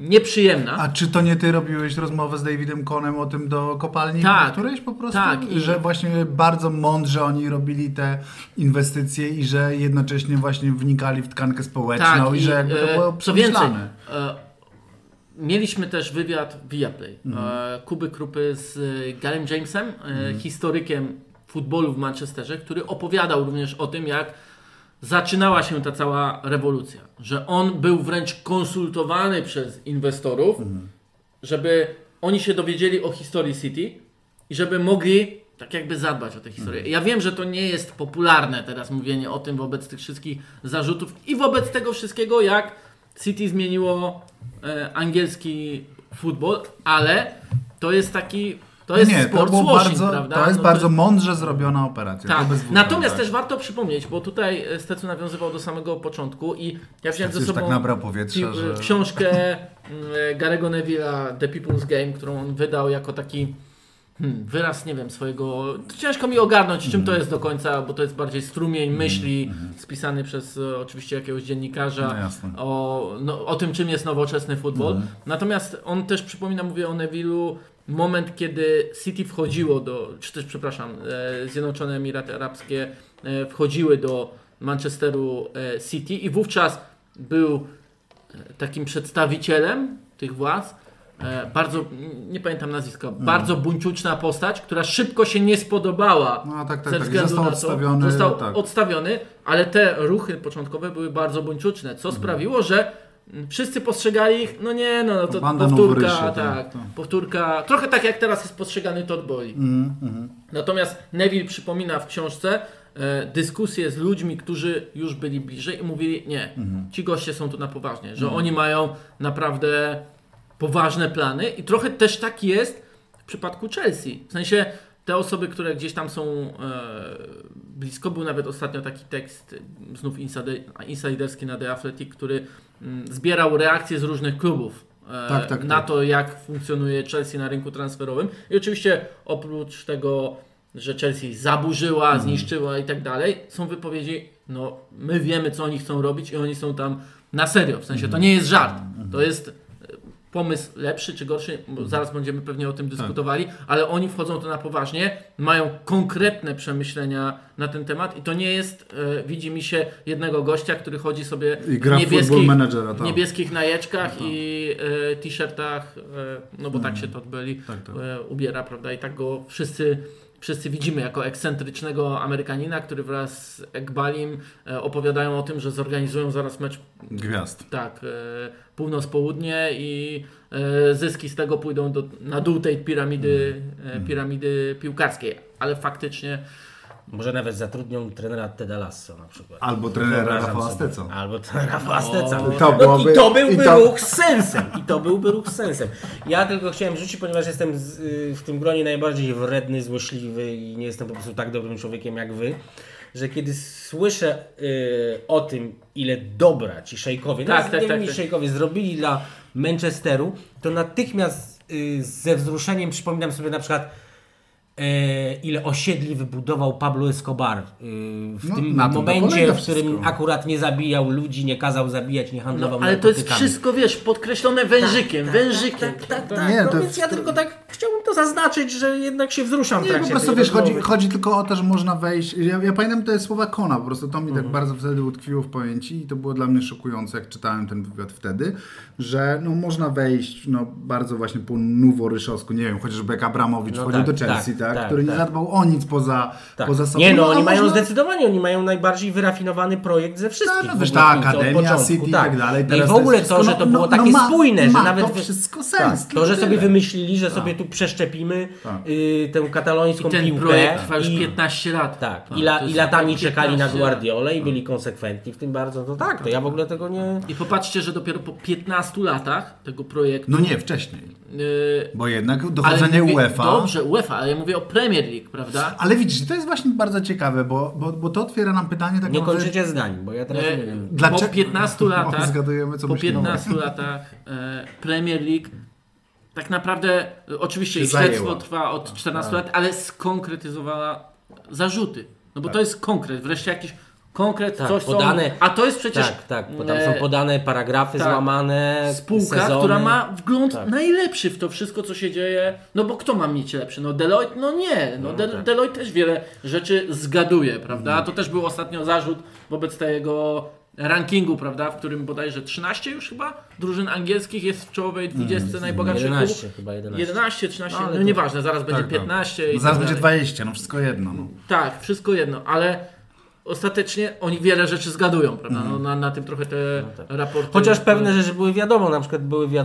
[SPEAKER 3] nieprzyjemna.
[SPEAKER 1] A czy to nie ty robiłeś rozmowę z Davidem Konem o tym do kopalni
[SPEAKER 3] Tak.
[SPEAKER 1] którejś po prostu?
[SPEAKER 3] Tak, i-
[SPEAKER 1] Że właśnie bardzo mądrze oni robili te inwestycje i że jednocześnie właśnie wnikali w tkankę społeczną i, że jakby to
[SPEAKER 3] e,
[SPEAKER 1] było
[SPEAKER 3] co więcej, e, mieliśmy też wywiad Viaplay e, Kuby Krupy z Garem Jamesem, e, historykiem futbolu w Manchesterze, który opowiadał również o tym, jak zaczynała się ta cała rewolucja. Że on był wręcz konsultowany przez inwestorów, żeby oni się dowiedzieli o historii City i żeby mogli tak jakby zadbać o tę historię. Ja wiem, że to nie jest popularne teraz mówienie o tym wobec tych wszystkich zarzutów i wobec tego wszystkiego, jak City zmieniło e, angielski futbol, ale to jest taki, to jest
[SPEAKER 1] nie, to,
[SPEAKER 3] sport washing,
[SPEAKER 1] bardzo,
[SPEAKER 3] prawda?
[SPEAKER 1] to jest
[SPEAKER 3] No
[SPEAKER 1] bardzo mądrze zrobiona operacja.
[SPEAKER 3] tak.
[SPEAKER 1] To
[SPEAKER 3] Natomiast też warto przypomnieć, bo tutaj e, Stecu nawiązywał do samego początku i ja wziąłem ze sobą
[SPEAKER 1] tak nabrał powietrza,
[SPEAKER 3] pi-
[SPEAKER 1] że-
[SPEAKER 3] książkę mm, Garego Neville'a The People's Game, którą on wydał jako taki hmm, wyraz, nie wiem, swojego... Ciężko mi ogarnąć, czym
[SPEAKER 1] Mhm.
[SPEAKER 3] to jest do końca, bo to jest bardziej strumień myśli spisany przez e, oczywiście jakiegoś dziennikarza
[SPEAKER 1] No
[SPEAKER 3] o, no, o tym, czym jest nowoczesny futbol.
[SPEAKER 1] Mhm.
[SPEAKER 3] Natomiast on też przypomina, mówię o Neville'u, moment, kiedy City wchodziło do, czy też, przepraszam, e, Zjednoczone Emiraty Arabskie e, wchodziły do Manchesteru e, City i wówczas był takim przedstawicielem tych władz, bardzo, nie pamiętam nazwiska,
[SPEAKER 1] Mhm.
[SPEAKER 3] bardzo buńczuczna postać, która szybko się nie spodobała
[SPEAKER 1] No tak, tak,
[SPEAKER 3] ze
[SPEAKER 1] tak.
[SPEAKER 3] względu
[SPEAKER 1] Został
[SPEAKER 3] na to,
[SPEAKER 1] odstawiony,
[SPEAKER 3] został
[SPEAKER 1] tak.
[SPEAKER 3] odstawiony, ale te ruchy początkowe były bardzo buńczuczne, co
[SPEAKER 1] Mhm.
[SPEAKER 3] sprawiło, że wszyscy postrzegali ich, no nie, no, no to
[SPEAKER 1] Banda
[SPEAKER 3] powtórka, tak,
[SPEAKER 1] tak, tak.
[SPEAKER 3] powtórka, trochę tak jak teraz jest postrzegany Todd Bowley.
[SPEAKER 1] Mhm, mhm.
[SPEAKER 3] Natomiast Neville przypomina w książce e, dyskusje z ludźmi, którzy już byli bliżej i mówili, nie,
[SPEAKER 1] Mhm.
[SPEAKER 3] ci goście są tu na poważnie, że oni mają naprawdę poważne plany i trochę też tak jest w przypadku Chelsea. W sensie te osoby, które gdzieś tam są e, blisko, był nawet ostatnio taki tekst, e, znów inside- insiderski na The Athletic, który mm, zbierał reakcje z różnych klubów e,
[SPEAKER 1] Tak, tak,
[SPEAKER 3] na
[SPEAKER 1] tak.
[SPEAKER 3] to, jak funkcjonuje Chelsea na rynku transferowym. I oczywiście oprócz tego, że Chelsea zaburzyła,
[SPEAKER 1] Mhm.
[SPEAKER 3] zniszczyła i tak dalej, są wypowiedzi, no my wiemy, co oni chcą robić i oni są tam na serio. W sensie
[SPEAKER 1] Mhm.
[SPEAKER 3] to nie jest żart. To jest pomysł lepszy czy gorszy,
[SPEAKER 1] Mhm.
[SPEAKER 3] zaraz będziemy pewnie o tym
[SPEAKER 1] Tak.
[SPEAKER 3] dyskutowali, ale oni wchodzą to na poważnie, mają konkretne przemyślenia na ten temat i to nie jest, e, widzi mi się, jednego gościa, który chodzi sobie
[SPEAKER 1] I gra
[SPEAKER 3] w niebieskich,
[SPEAKER 1] Managera,
[SPEAKER 3] w
[SPEAKER 1] tak.
[SPEAKER 3] niebieskich najeczkach i e, t-shirtach, e, no bo tak się to byli,
[SPEAKER 1] Tak, tak.
[SPEAKER 3] e, ubiera, prawda, i tak go wszyscy Wszyscy widzimy jako ekscentrycznego Amerykanina, który wraz z Ekbalim e, opowiadają o tym, że zorganizują zaraz mecz
[SPEAKER 1] Gwiazd.
[SPEAKER 3] tak, e, północ-południe i e, zyski z tego pójdą do, na dół tej piramidy,
[SPEAKER 1] Mm.
[SPEAKER 3] piramidy piłkarskiej. Ale faktycznie
[SPEAKER 2] Może nawet zatrudnią trenera Teda Lasso na przykład.
[SPEAKER 1] Albo trenera Rafała. Steca.
[SPEAKER 2] Albo trenera Rafała Steca.
[SPEAKER 3] No,
[SPEAKER 1] to
[SPEAKER 2] No
[SPEAKER 1] byłoby-
[SPEAKER 2] I to byłby
[SPEAKER 1] i to-
[SPEAKER 2] ruch z sensem. I to byłby ruch z sensem. Ja tylko chciałem rzucić, ponieważ jestem z, y, w tym gronie najbardziej wredny, złośliwy i nie jestem po prostu tak dobrym człowiekiem jak wy, że kiedy słyszę y, o tym, ile dobra ci szejkowie,
[SPEAKER 3] Tak,
[SPEAKER 2] tak,
[SPEAKER 3] tak,
[SPEAKER 2] tak,
[SPEAKER 3] tak,
[SPEAKER 2] szejkowie zrobili dla Manchesteru, to natychmiast y, ze wzruszeniem przypominam sobie na przykład ile osiedli wybudował Pablo Escobar y, w
[SPEAKER 1] No,
[SPEAKER 2] tym momencie, w którym
[SPEAKER 1] wszystko.
[SPEAKER 2] akurat nie zabijał ludzi, nie kazał zabijać, nie handlował
[SPEAKER 3] No, ale to jest wszystko, wiesz, podkreślone wężykiem, wężykiem.
[SPEAKER 2] Tak, tak, tak.
[SPEAKER 1] Nie,
[SPEAKER 2] no
[SPEAKER 1] to-
[SPEAKER 2] więc ja tylko tak chciałbym to zaznaczyć, że jednak się wzruszam w
[SPEAKER 1] Nie, po
[SPEAKER 2] trakcie
[SPEAKER 1] prostu
[SPEAKER 2] tej
[SPEAKER 1] wiesz, chodzi, chodzi tylko o to, że można wejść. Ja, ja pamiętam te słowa Kona, po prostu to mi
[SPEAKER 2] Mhm.
[SPEAKER 1] tak bardzo wtedy utkwiło w pamięci i to było dla mnie szokujące, jak czytałem ten wywiad wtedy, że no, można wejść no, bardzo właśnie po noworyszowsku, nie wiem, chociażby jak Abramowicz
[SPEAKER 2] No
[SPEAKER 1] wchodził
[SPEAKER 2] tak,
[SPEAKER 1] do Chelsea,
[SPEAKER 2] tak,
[SPEAKER 1] tak,
[SPEAKER 2] tak,
[SPEAKER 1] który nie
[SPEAKER 2] tak.
[SPEAKER 1] zadbał o nic poza,
[SPEAKER 2] Tak.
[SPEAKER 1] poza sobą.
[SPEAKER 2] Nie no,
[SPEAKER 1] a
[SPEAKER 2] oni mają
[SPEAKER 1] można-
[SPEAKER 2] zdecydowanie, oni mają najbardziej wyrafinowany projekt ze wszystkich.
[SPEAKER 1] Tak, no wiesz,
[SPEAKER 2] ogóle
[SPEAKER 1] ta Akademia, City i tak dalej.
[SPEAKER 2] No
[SPEAKER 1] Teraz
[SPEAKER 2] I w ogóle to, że to
[SPEAKER 1] no-
[SPEAKER 2] było
[SPEAKER 1] no
[SPEAKER 2] takie
[SPEAKER 1] ma-
[SPEAKER 2] spójne, że
[SPEAKER 1] ma
[SPEAKER 2] nawet...
[SPEAKER 1] to wszystko sens,
[SPEAKER 2] Tak,
[SPEAKER 1] tylko
[SPEAKER 2] to, że sobie
[SPEAKER 1] tyle.
[SPEAKER 2] wymyślili, że sobie tu przeszczepimy
[SPEAKER 1] Tak.
[SPEAKER 2] y, tę katalońską
[SPEAKER 3] I ten
[SPEAKER 2] piłkę.
[SPEAKER 3] projekt trwa już
[SPEAKER 2] i-
[SPEAKER 3] 15 lat.
[SPEAKER 2] tak,
[SPEAKER 3] No,
[SPEAKER 2] i, latami
[SPEAKER 3] 15
[SPEAKER 2] czekali na. Guardiolę i byli konsekwentni w tym bardzo, to tak, to ja w ogóle tego nie...
[SPEAKER 3] I popatrzcie, że dopiero po 15 latach tego projektu.
[SPEAKER 1] No nie, wcześniej.
[SPEAKER 3] yy,
[SPEAKER 1] Bo jednak dochodzenie UEFA.
[SPEAKER 3] Dobrze, UEFA, ale ja mówię o Premier League, prawda?
[SPEAKER 1] Ale widzisz, to jest właśnie bardzo ciekawe, bo, bo, bo to otwiera nam pytanie tak
[SPEAKER 2] Nie kończycie zdań, bo ja teraz nie
[SPEAKER 3] E,
[SPEAKER 2] wiem.
[SPEAKER 1] Dlaczego-
[SPEAKER 3] Po 15 latach,
[SPEAKER 1] Zgadujemy, co
[SPEAKER 3] po
[SPEAKER 1] myślimy.
[SPEAKER 3] 15 latach e, Premier League tak naprawdę, e, oczywiście ich śledztwo trwa od 14
[SPEAKER 1] tak.
[SPEAKER 3] lat, ale skonkretyzowała zarzuty. No bo to jest konkret, wreszcie jakiś konkret,
[SPEAKER 2] Tak,
[SPEAKER 3] coś
[SPEAKER 2] podane-
[SPEAKER 3] są, a to jest przecież
[SPEAKER 2] Tak, tak, bo tam
[SPEAKER 3] e,
[SPEAKER 2] są podane paragrafy
[SPEAKER 3] tak.
[SPEAKER 2] złamane,
[SPEAKER 3] spółka,
[SPEAKER 2] sezony.
[SPEAKER 3] która ma wgląd
[SPEAKER 2] Tak.
[SPEAKER 3] najlepszy w to wszystko, co się dzieje. No bo kto ma mieć lepszy? No Deloitte? No nie. No, De-
[SPEAKER 2] tak.
[SPEAKER 3] Deloitte też wiele rzeczy zgaduje, prawda?
[SPEAKER 2] Mhm.
[SPEAKER 3] To też był ostatnio zarzut wobec tego rankingu, prawda? W którym bodajże 13 już chyba drużyn angielskich jest w czołowej 20 najbogatszych
[SPEAKER 2] 11
[SPEAKER 3] klubów.
[SPEAKER 2] chyba 11.
[SPEAKER 3] 11, 13,
[SPEAKER 2] No,
[SPEAKER 3] no,
[SPEAKER 2] to-
[SPEAKER 3] nieważne, zaraz będzie
[SPEAKER 1] Tak, tak.
[SPEAKER 3] 15 i
[SPEAKER 1] No zaraz
[SPEAKER 3] tak
[SPEAKER 1] będzie
[SPEAKER 3] dalej.
[SPEAKER 1] 20, no wszystko jedno. No.
[SPEAKER 3] Tak, wszystko jedno, ale ostatecznie oni wiele rzeczy zgadują, prawda? No, na, na tym trochę te raporty...
[SPEAKER 2] Chociaż pewne rzeczy były wiadomo, na przykład były wi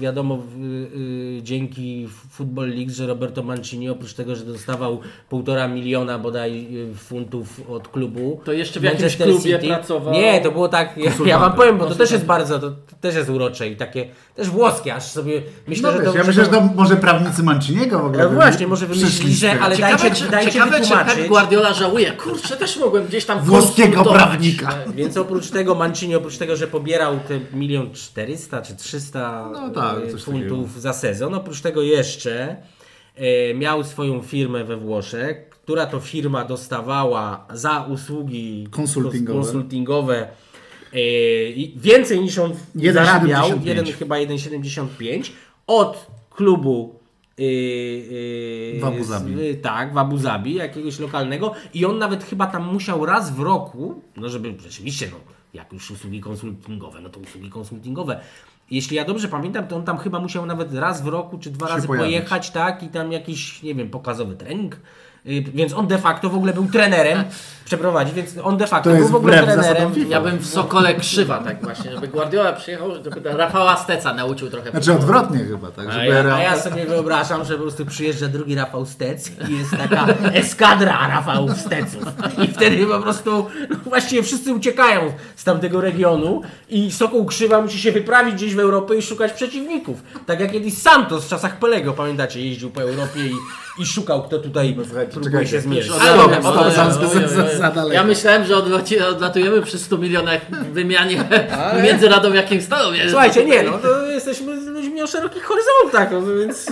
[SPEAKER 2] wiadomo y, y, dzięki Football League, że Roberto Mancini oprócz tego, że dostawał półtora miliona bodaj y, funtów od klubu.
[SPEAKER 3] To jeszcze w jakimś klubie pracował.
[SPEAKER 2] Nie, to było tak, ja, ja wam powiem, bo to też jest bardzo, to, to też jest urocze i takie, też włoskie, aż sobie myślę,
[SPEAKER 1] No
[SPEAKER 2] że to...
[SPEAKER 1] ja myślę, że to może prawnicy Manciniego w ogóle
[SPEAKER 2] No właśnie, może wymyślili, że- ale
[SPEAKER 3] Ciekawe,
[SPEAKER 2] dajcie,
[SPEAKER 3] czy,
[SPEAKER 2] dajcie
[SPEAKER 3] ciekawe czy
[SPEAKER 2] wytłumaczyć.
[SPEAKER 3] Pep Guardiola żałuje. Kurczę, też mogłem gdzieś tam
[SPEAKER 1] Włoskiego prawnika.
[SPEAKER 2] Więc oprócz tego Mancini, oprócz tego, że pobierał te milion czterysta czy 300
[SPEAKER 1] No tak,
[SPEAKER 2] e,
[SPEAKER 1] coś
[SPEAKER 2] funtów za sezon, oprócz tego jeszcze e, miał swoją firmę we Włoszech, która to firma dostawała za usługi
[SPEAKER 1] Konsultingowe.
[SPEAKER 2] konsultingowe e, więcej niż on
[SPEAKER 1] 1,75.
[SPEAKER 2] zarabiał, jeden, chyba 1,75 od klubu yy, yy,
[SPEAKER 1] W Abu Zabi.
[SPEAKER 2] tak, w Abu Zabi, jakiegoś lokalnego i on nawet chyba tam musiał raz w roku, no żeby rzeczywiście, no jak już usługi konsultingowe, no to usługi konsultingowe. Jeśli ja dobrze pamiętam, to on tam chyba musiał nawet raz w roku czy dwa razy
[SPEAKER 1] pojawić.
[SPEAKER 2] pojechać, tak, i tam jakiś, nie wiem, pokazowy trening. Yy, Więc on de facto w ogóle był trenerem, przeprowadzić, więc on de facto
[SPEAKER 1] To
[SPEAKER 2] był w ogóle trenerem.
[SPEAKER 3] Ja bym w Sokole krzywa tak właśnie, żeby Guardiola przyjechał, żeby Rafała Steca nauczył trochę.
[SPEAKER 1] Znaczy odwrotnie chyba, tak?
[SPEAKER 2] A
[SPEAKER 1] Żeby
[SPEAKER 2] ja, a ja sobie wyobrażam, że po prostu przyjeżdża drugi Rafał Stec i jest taka eskadra Rafałów Steców. I wtedy po prostu no właściwie wszyscy uciekają z tamtego regionu i Sokół Krzywa musi się wyprawić gdzieś w Europę i szukać przeciwników. Tak jak kiedyś Santos w czasach Pelego, pamiętacie, jeździł po Europie i, i szukał kto tutaj
[SPEAKER 1] No
[SPEAKER 2] próbuje się zmierzyć.
[SPEAKER 1] Stop, stop,
[SPEAKER 3] ale-
[SPEAKER 1] za-
[SPEAKER 3] oj,
[SPEAKER 1] za-
[SPEAKER 3] oj,
[SPEAKER 1] za- daleko.
[SPEAKER 3] Ja myślałem, że odlatujemy przy 100 milionach wymianie między Radomiakiem Stalą. Nie?
[SPEAKER 2] Słuchajcie, nie no, to jesteśmy ludźmi o szerokich horyzontach, no, więc...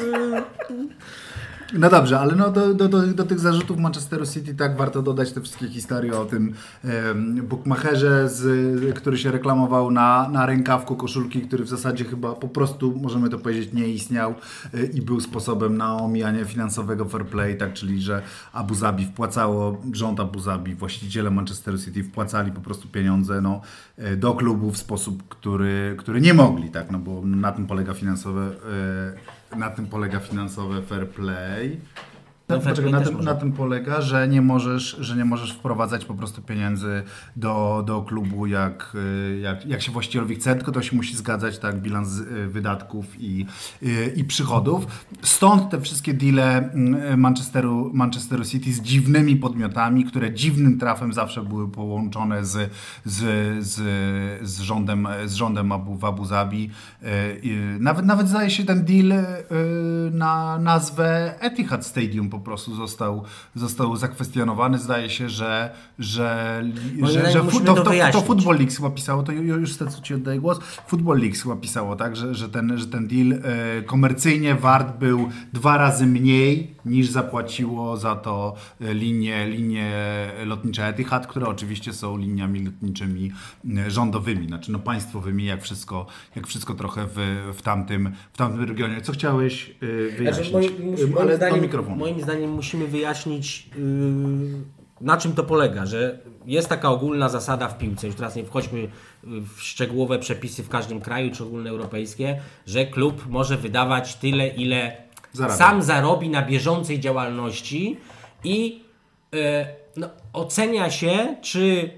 [SPEAKER 1] No dobrze, ale no do, do, do, do tych zarzutów Manchesteru City tak warto dodać te wszystkie historie o tym em, bookmacherze, z, który się reklamował na, na rękawku koszulki, który w zasadzie chyba po prostu, możemy to powiedzieć, nie istniał y, i był sposobem na omijanie finansowego fair play, tak, czyli że Abu Zabi wpłacało, rząd Abu Zabi, właściciele Manchesteru City wpłacali po prostu pieniądze no, y, do klubu w sposób, który, który nie mogli, tak, no bo na tym polega finansowe y, na tym polega finansowe fair play.
[SPEAKER 2] No,
[SPEAKER 1] poczekaj, na, tym, na tym polega, że nie możesz, że nie możesz wprowadzać po prostu pieniędzy do, do klubu jak, y, jak, jak się właścicielowi chce, tylko to się musi zgadzać tak bilans y, wydatków i, y, i przychodów. Stąd te wszystkie deale mm, Manchesteru, Manchesteru City z dziwnymi podmiotami, które dziwnym trafem zawsze były połączone z, z, z, z rządem, z rządem Abu, w Abu Zabi. Nawet, nawet zdaje się ten deal na nazwę Etihad Stadium po prostu został, został zakwestionowany. Zdaje się, że, że,
[SPEAKER 2] Moim
[SPEAKER 1] że, że fu- to,
[SPEAKER 2] to
[SPEAKER 1] to. Football League chyba pisało, to ju- już z ci oddaję głos, Football League chyba pisało, tak, że, że, ten, że ten deal e, komercyjnie wart był dwa razy mniej niż zapłaciło za to e, linie, linie lotnicze Etihad, które oczywiście są liniami lotniczymi e, rządowymi, znaczy no państwowymi, jak wszystko, jak wszystko trochę w, w, tamtym, w tamtym regionie. Co chciałeś e, wyjaśnić?
[SPEAKER 2] Znaczy, moim, moim,
[SPEAKER 1] Ale do
[SPEAKER 2] zdaniem,
[SPEAKER 1] mikrofonu.
[SPEAKER 2] moim zdaniem musimy wyjaśnić, yy, na czym to polega, że jest taka ogólna zasada w piłce, już teraz nie wchodźmy w szczegółowe przepisy w każdym kraju, czy ogólnoeuropejskie, że klub może wydawać tyle, ile
[SPEAKER 1] Zarabia.
[SPEAKER 2] sam zarobi na bieżącej działalności i yy, no, ocenia się, czy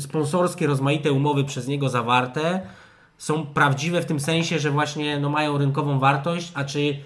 [SPEAKER 2] sponsorskie rozmaite umowy przez niego zawarte są prawdziwe w tym sensie, że właśnie no, mają rynkową wartość, a czy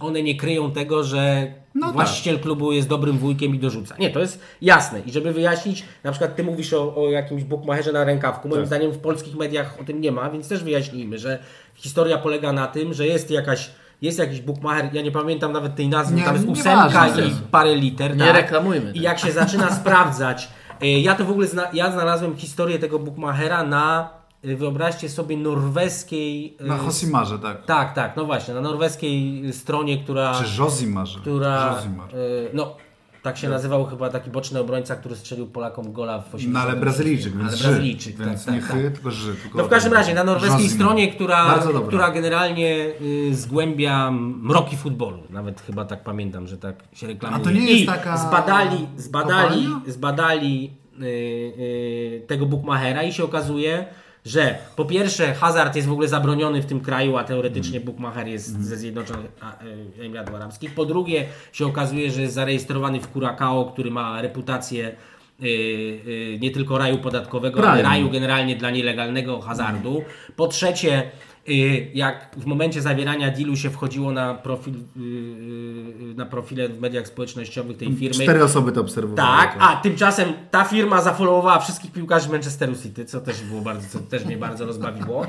[SPEAKER 2] one nie kryją tego, że
[SPEAKER 1] No tak.
[SPEAKER 2] właściciel klubu jest dobrym wujkiem i dorzuca. Nie, to jest jasne. I żeby wyjaśnić, na przykład ty mówisz o, o jakimś bukmacherze na rękawku. Moim
[SPEAKER 1] Tak.
[SPEAKER 2] zdaniem w polskich mediach o tym nie ma, więc też wyjaśnijmy, że historia polega na tym, że jest jakaś jest jakiś bookmacher, ja nie pamiętam nawet tej nazwy,
[SPEAKER 1] Nie,
[SPEAKER 2] tam jest ósemka i parę liter.
[SPEAKER 3] Nie
[SPEAKER 2] tak?
[SPEAKER 3] reklamujmy
[SPEAKER 2] I jak się zaczyna sprawdzać, y, ja to w ogóle zna, ja znalazłem historię tego bookmachera na, y, wyobraźcie sobie, norweskiej... y,
[SPEAKER 1] Na Hosimarze, tak.
[SPEAKER 2] Tak, tak, no właśnie, na norweskiej stronie, która...
[SPEAKER 1] Czy Jozimarze.
[SPEAKER 2] która
[SPEAKER 1] Josimar.
[SPEAKER 2] y, no, tak się nazywał chyba taki boczny obrońca, który strzelił Polakom gola w 80.
[SPEAKER 1] No ale Brazylijczyk, więc
[SPEAKER 2] Ale. Brazylijczyk,
[SPEAKER 1] Więc
[SPEAKER 2] tak,
[SPEAKER 1] nie
[SPEAKER 2] tak,
[SPEAKER 1] chy,
[SPEAKER 2] tak.
[SPEAKER 1] tylko Ży. Tylko
[SPEAKER 2] No w każdym razie, na norweskiej stronie, która, która generalnie y, zgłębia mroki futbolu. Nawet chyba tak pamiętam, że tak się reklamuje.
[SPEAKER 1] A to nie jest
[SPEAKER 2] I
[SPEAKER 1] taka
[SPEAKER 2] zbadali, zbadali,
[SPEAKER 1] kopalnia?
[SPEAKER 2] zbadali y, y, tego bookmachera i się okazuje, że po pierwsze hazard jest w ogóle zabroniony w tym kraju, a teoretycznie
[SPEAKER 1] Mhm.
[SPEAKER 2] bookmacher jest ze Zjednoczonych y, Emiratów Arabskich. Po drugie się okazuje, że jest zarejestrowany w Curacao, który ma reputację y, y, nie tylko raju podatkowego, ale raju generalnie dla nielegalnego hazardu. Po trzecie, jak w momencie zawierania dealu się wchodziło na profil, y, y, na profile w mediach społecznościowych tej firmy.
[SPEAKER 1] Cztery osoby to obserwowały.
[SPEAKER 2] Tak, a tymczasem ta firma zafollowowała wszystkich piłkarzy Manchesteru City, co też było bardzo, co też mnie bardzo rozbawiło.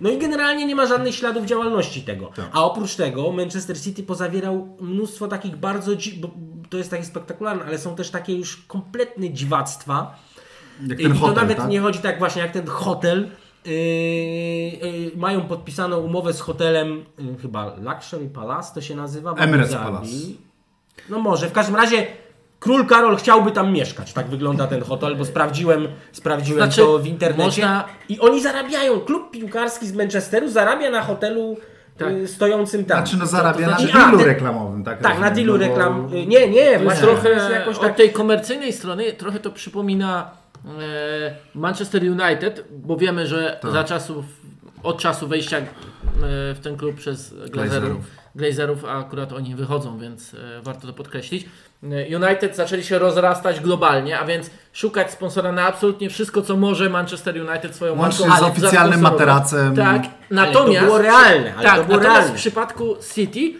[SPEAKER 2] No i generalnie nie ma żadnych śladów działalności tego.
[SPEAKER 1] Tak.
[SPEAKER 2] A oprócz tego Manchester City pozawierał mnóstwo takich bardzo, dzi- bo to jest takie spektakularne, ale są też takie już kompletne dziwactwa.
[SPEAKER 1] Jak
[SPEAKER 2] I to
[SPEAKER 1] hotel,
[SPEAKER 2] nawet
[SPEAKER 1] tak?
[SPEAKER 2] nie chodzi tak właśnie jak ten hotel. Yy, yy, mają podpisaną umowę z hotelem, yy, chyba Luxury Palace to się nazywa.
[SPEAKER 1] Emirates
[SPEAKER 2] Zabi.
[SPEAKER 1] Palace.
[SPEAKER 2] No może, w każdym razie król Karol chciałby tam mieszkać. Tak wygląda ten hotel, bo sprawdziłem, sprawdziłem
[SPEAKER 3] Znaczy,
[SPEAKER 2] to w internecie.
[SPEAKER 3] można-
[SPEAKER 2] I oni zarabiają. Klub piłkarski z Manchesteru zarabia na hotelu
[SPEAKER 3] Tak.
[SPEAKER 2] yy, stojącym tam.
[SPEAKER 1] Znaczy no zarabia
[SPEAKER 2] To znaczy-
[SPEAKER 1] na dealu reklamowym, tak?
[SPEAKER 2] Tak, na dealu
[SPEAKER 1] no
[SPEAKER 2] reklam. Nie, nie,
[SPEAKER 3] To
[SPEAKER 2] właśnie.
[SPEAKER 3] trochę
[SPEAKER 2] jakoś
[SPEAKER 3] od
[SPEAKER 2] tak.
[SPEAKER 3] tej komercyjnej strony trochę to przypomina Manchester United, bo wiemy, że
[SPEAKER 1] Tak.
[SPEAKER 3] za czasów, od czasu wejścia e, w ten klub przez Glazerów,
[SPEAKER 1] Glazerów.
[SPEAKER 3] A akurat oni wychodzą, więc e, warto to podkreślić. E, United zaczęli się rozrastać globalnie, a więc szukać sponsora na absolutnie wszystko, co może Manchester United swoją
[SPEAKER 1] Łącznie
[SPEAKER 3] marką
[SPEAKER 1] z oficjalnym materacem.
[SPEAKER 3] Tak,
[SPEAKER 2] Ale
[SPEAKER 3] natomiast
[SPEAKER 2] to było realne. Ale
[SPEAKER 3] tak,
[SPEAKER 2] to było
[SPEAKER 3] natomiast
[SPEAKER 2] realne.
[SPEAKER 3] w przypadku City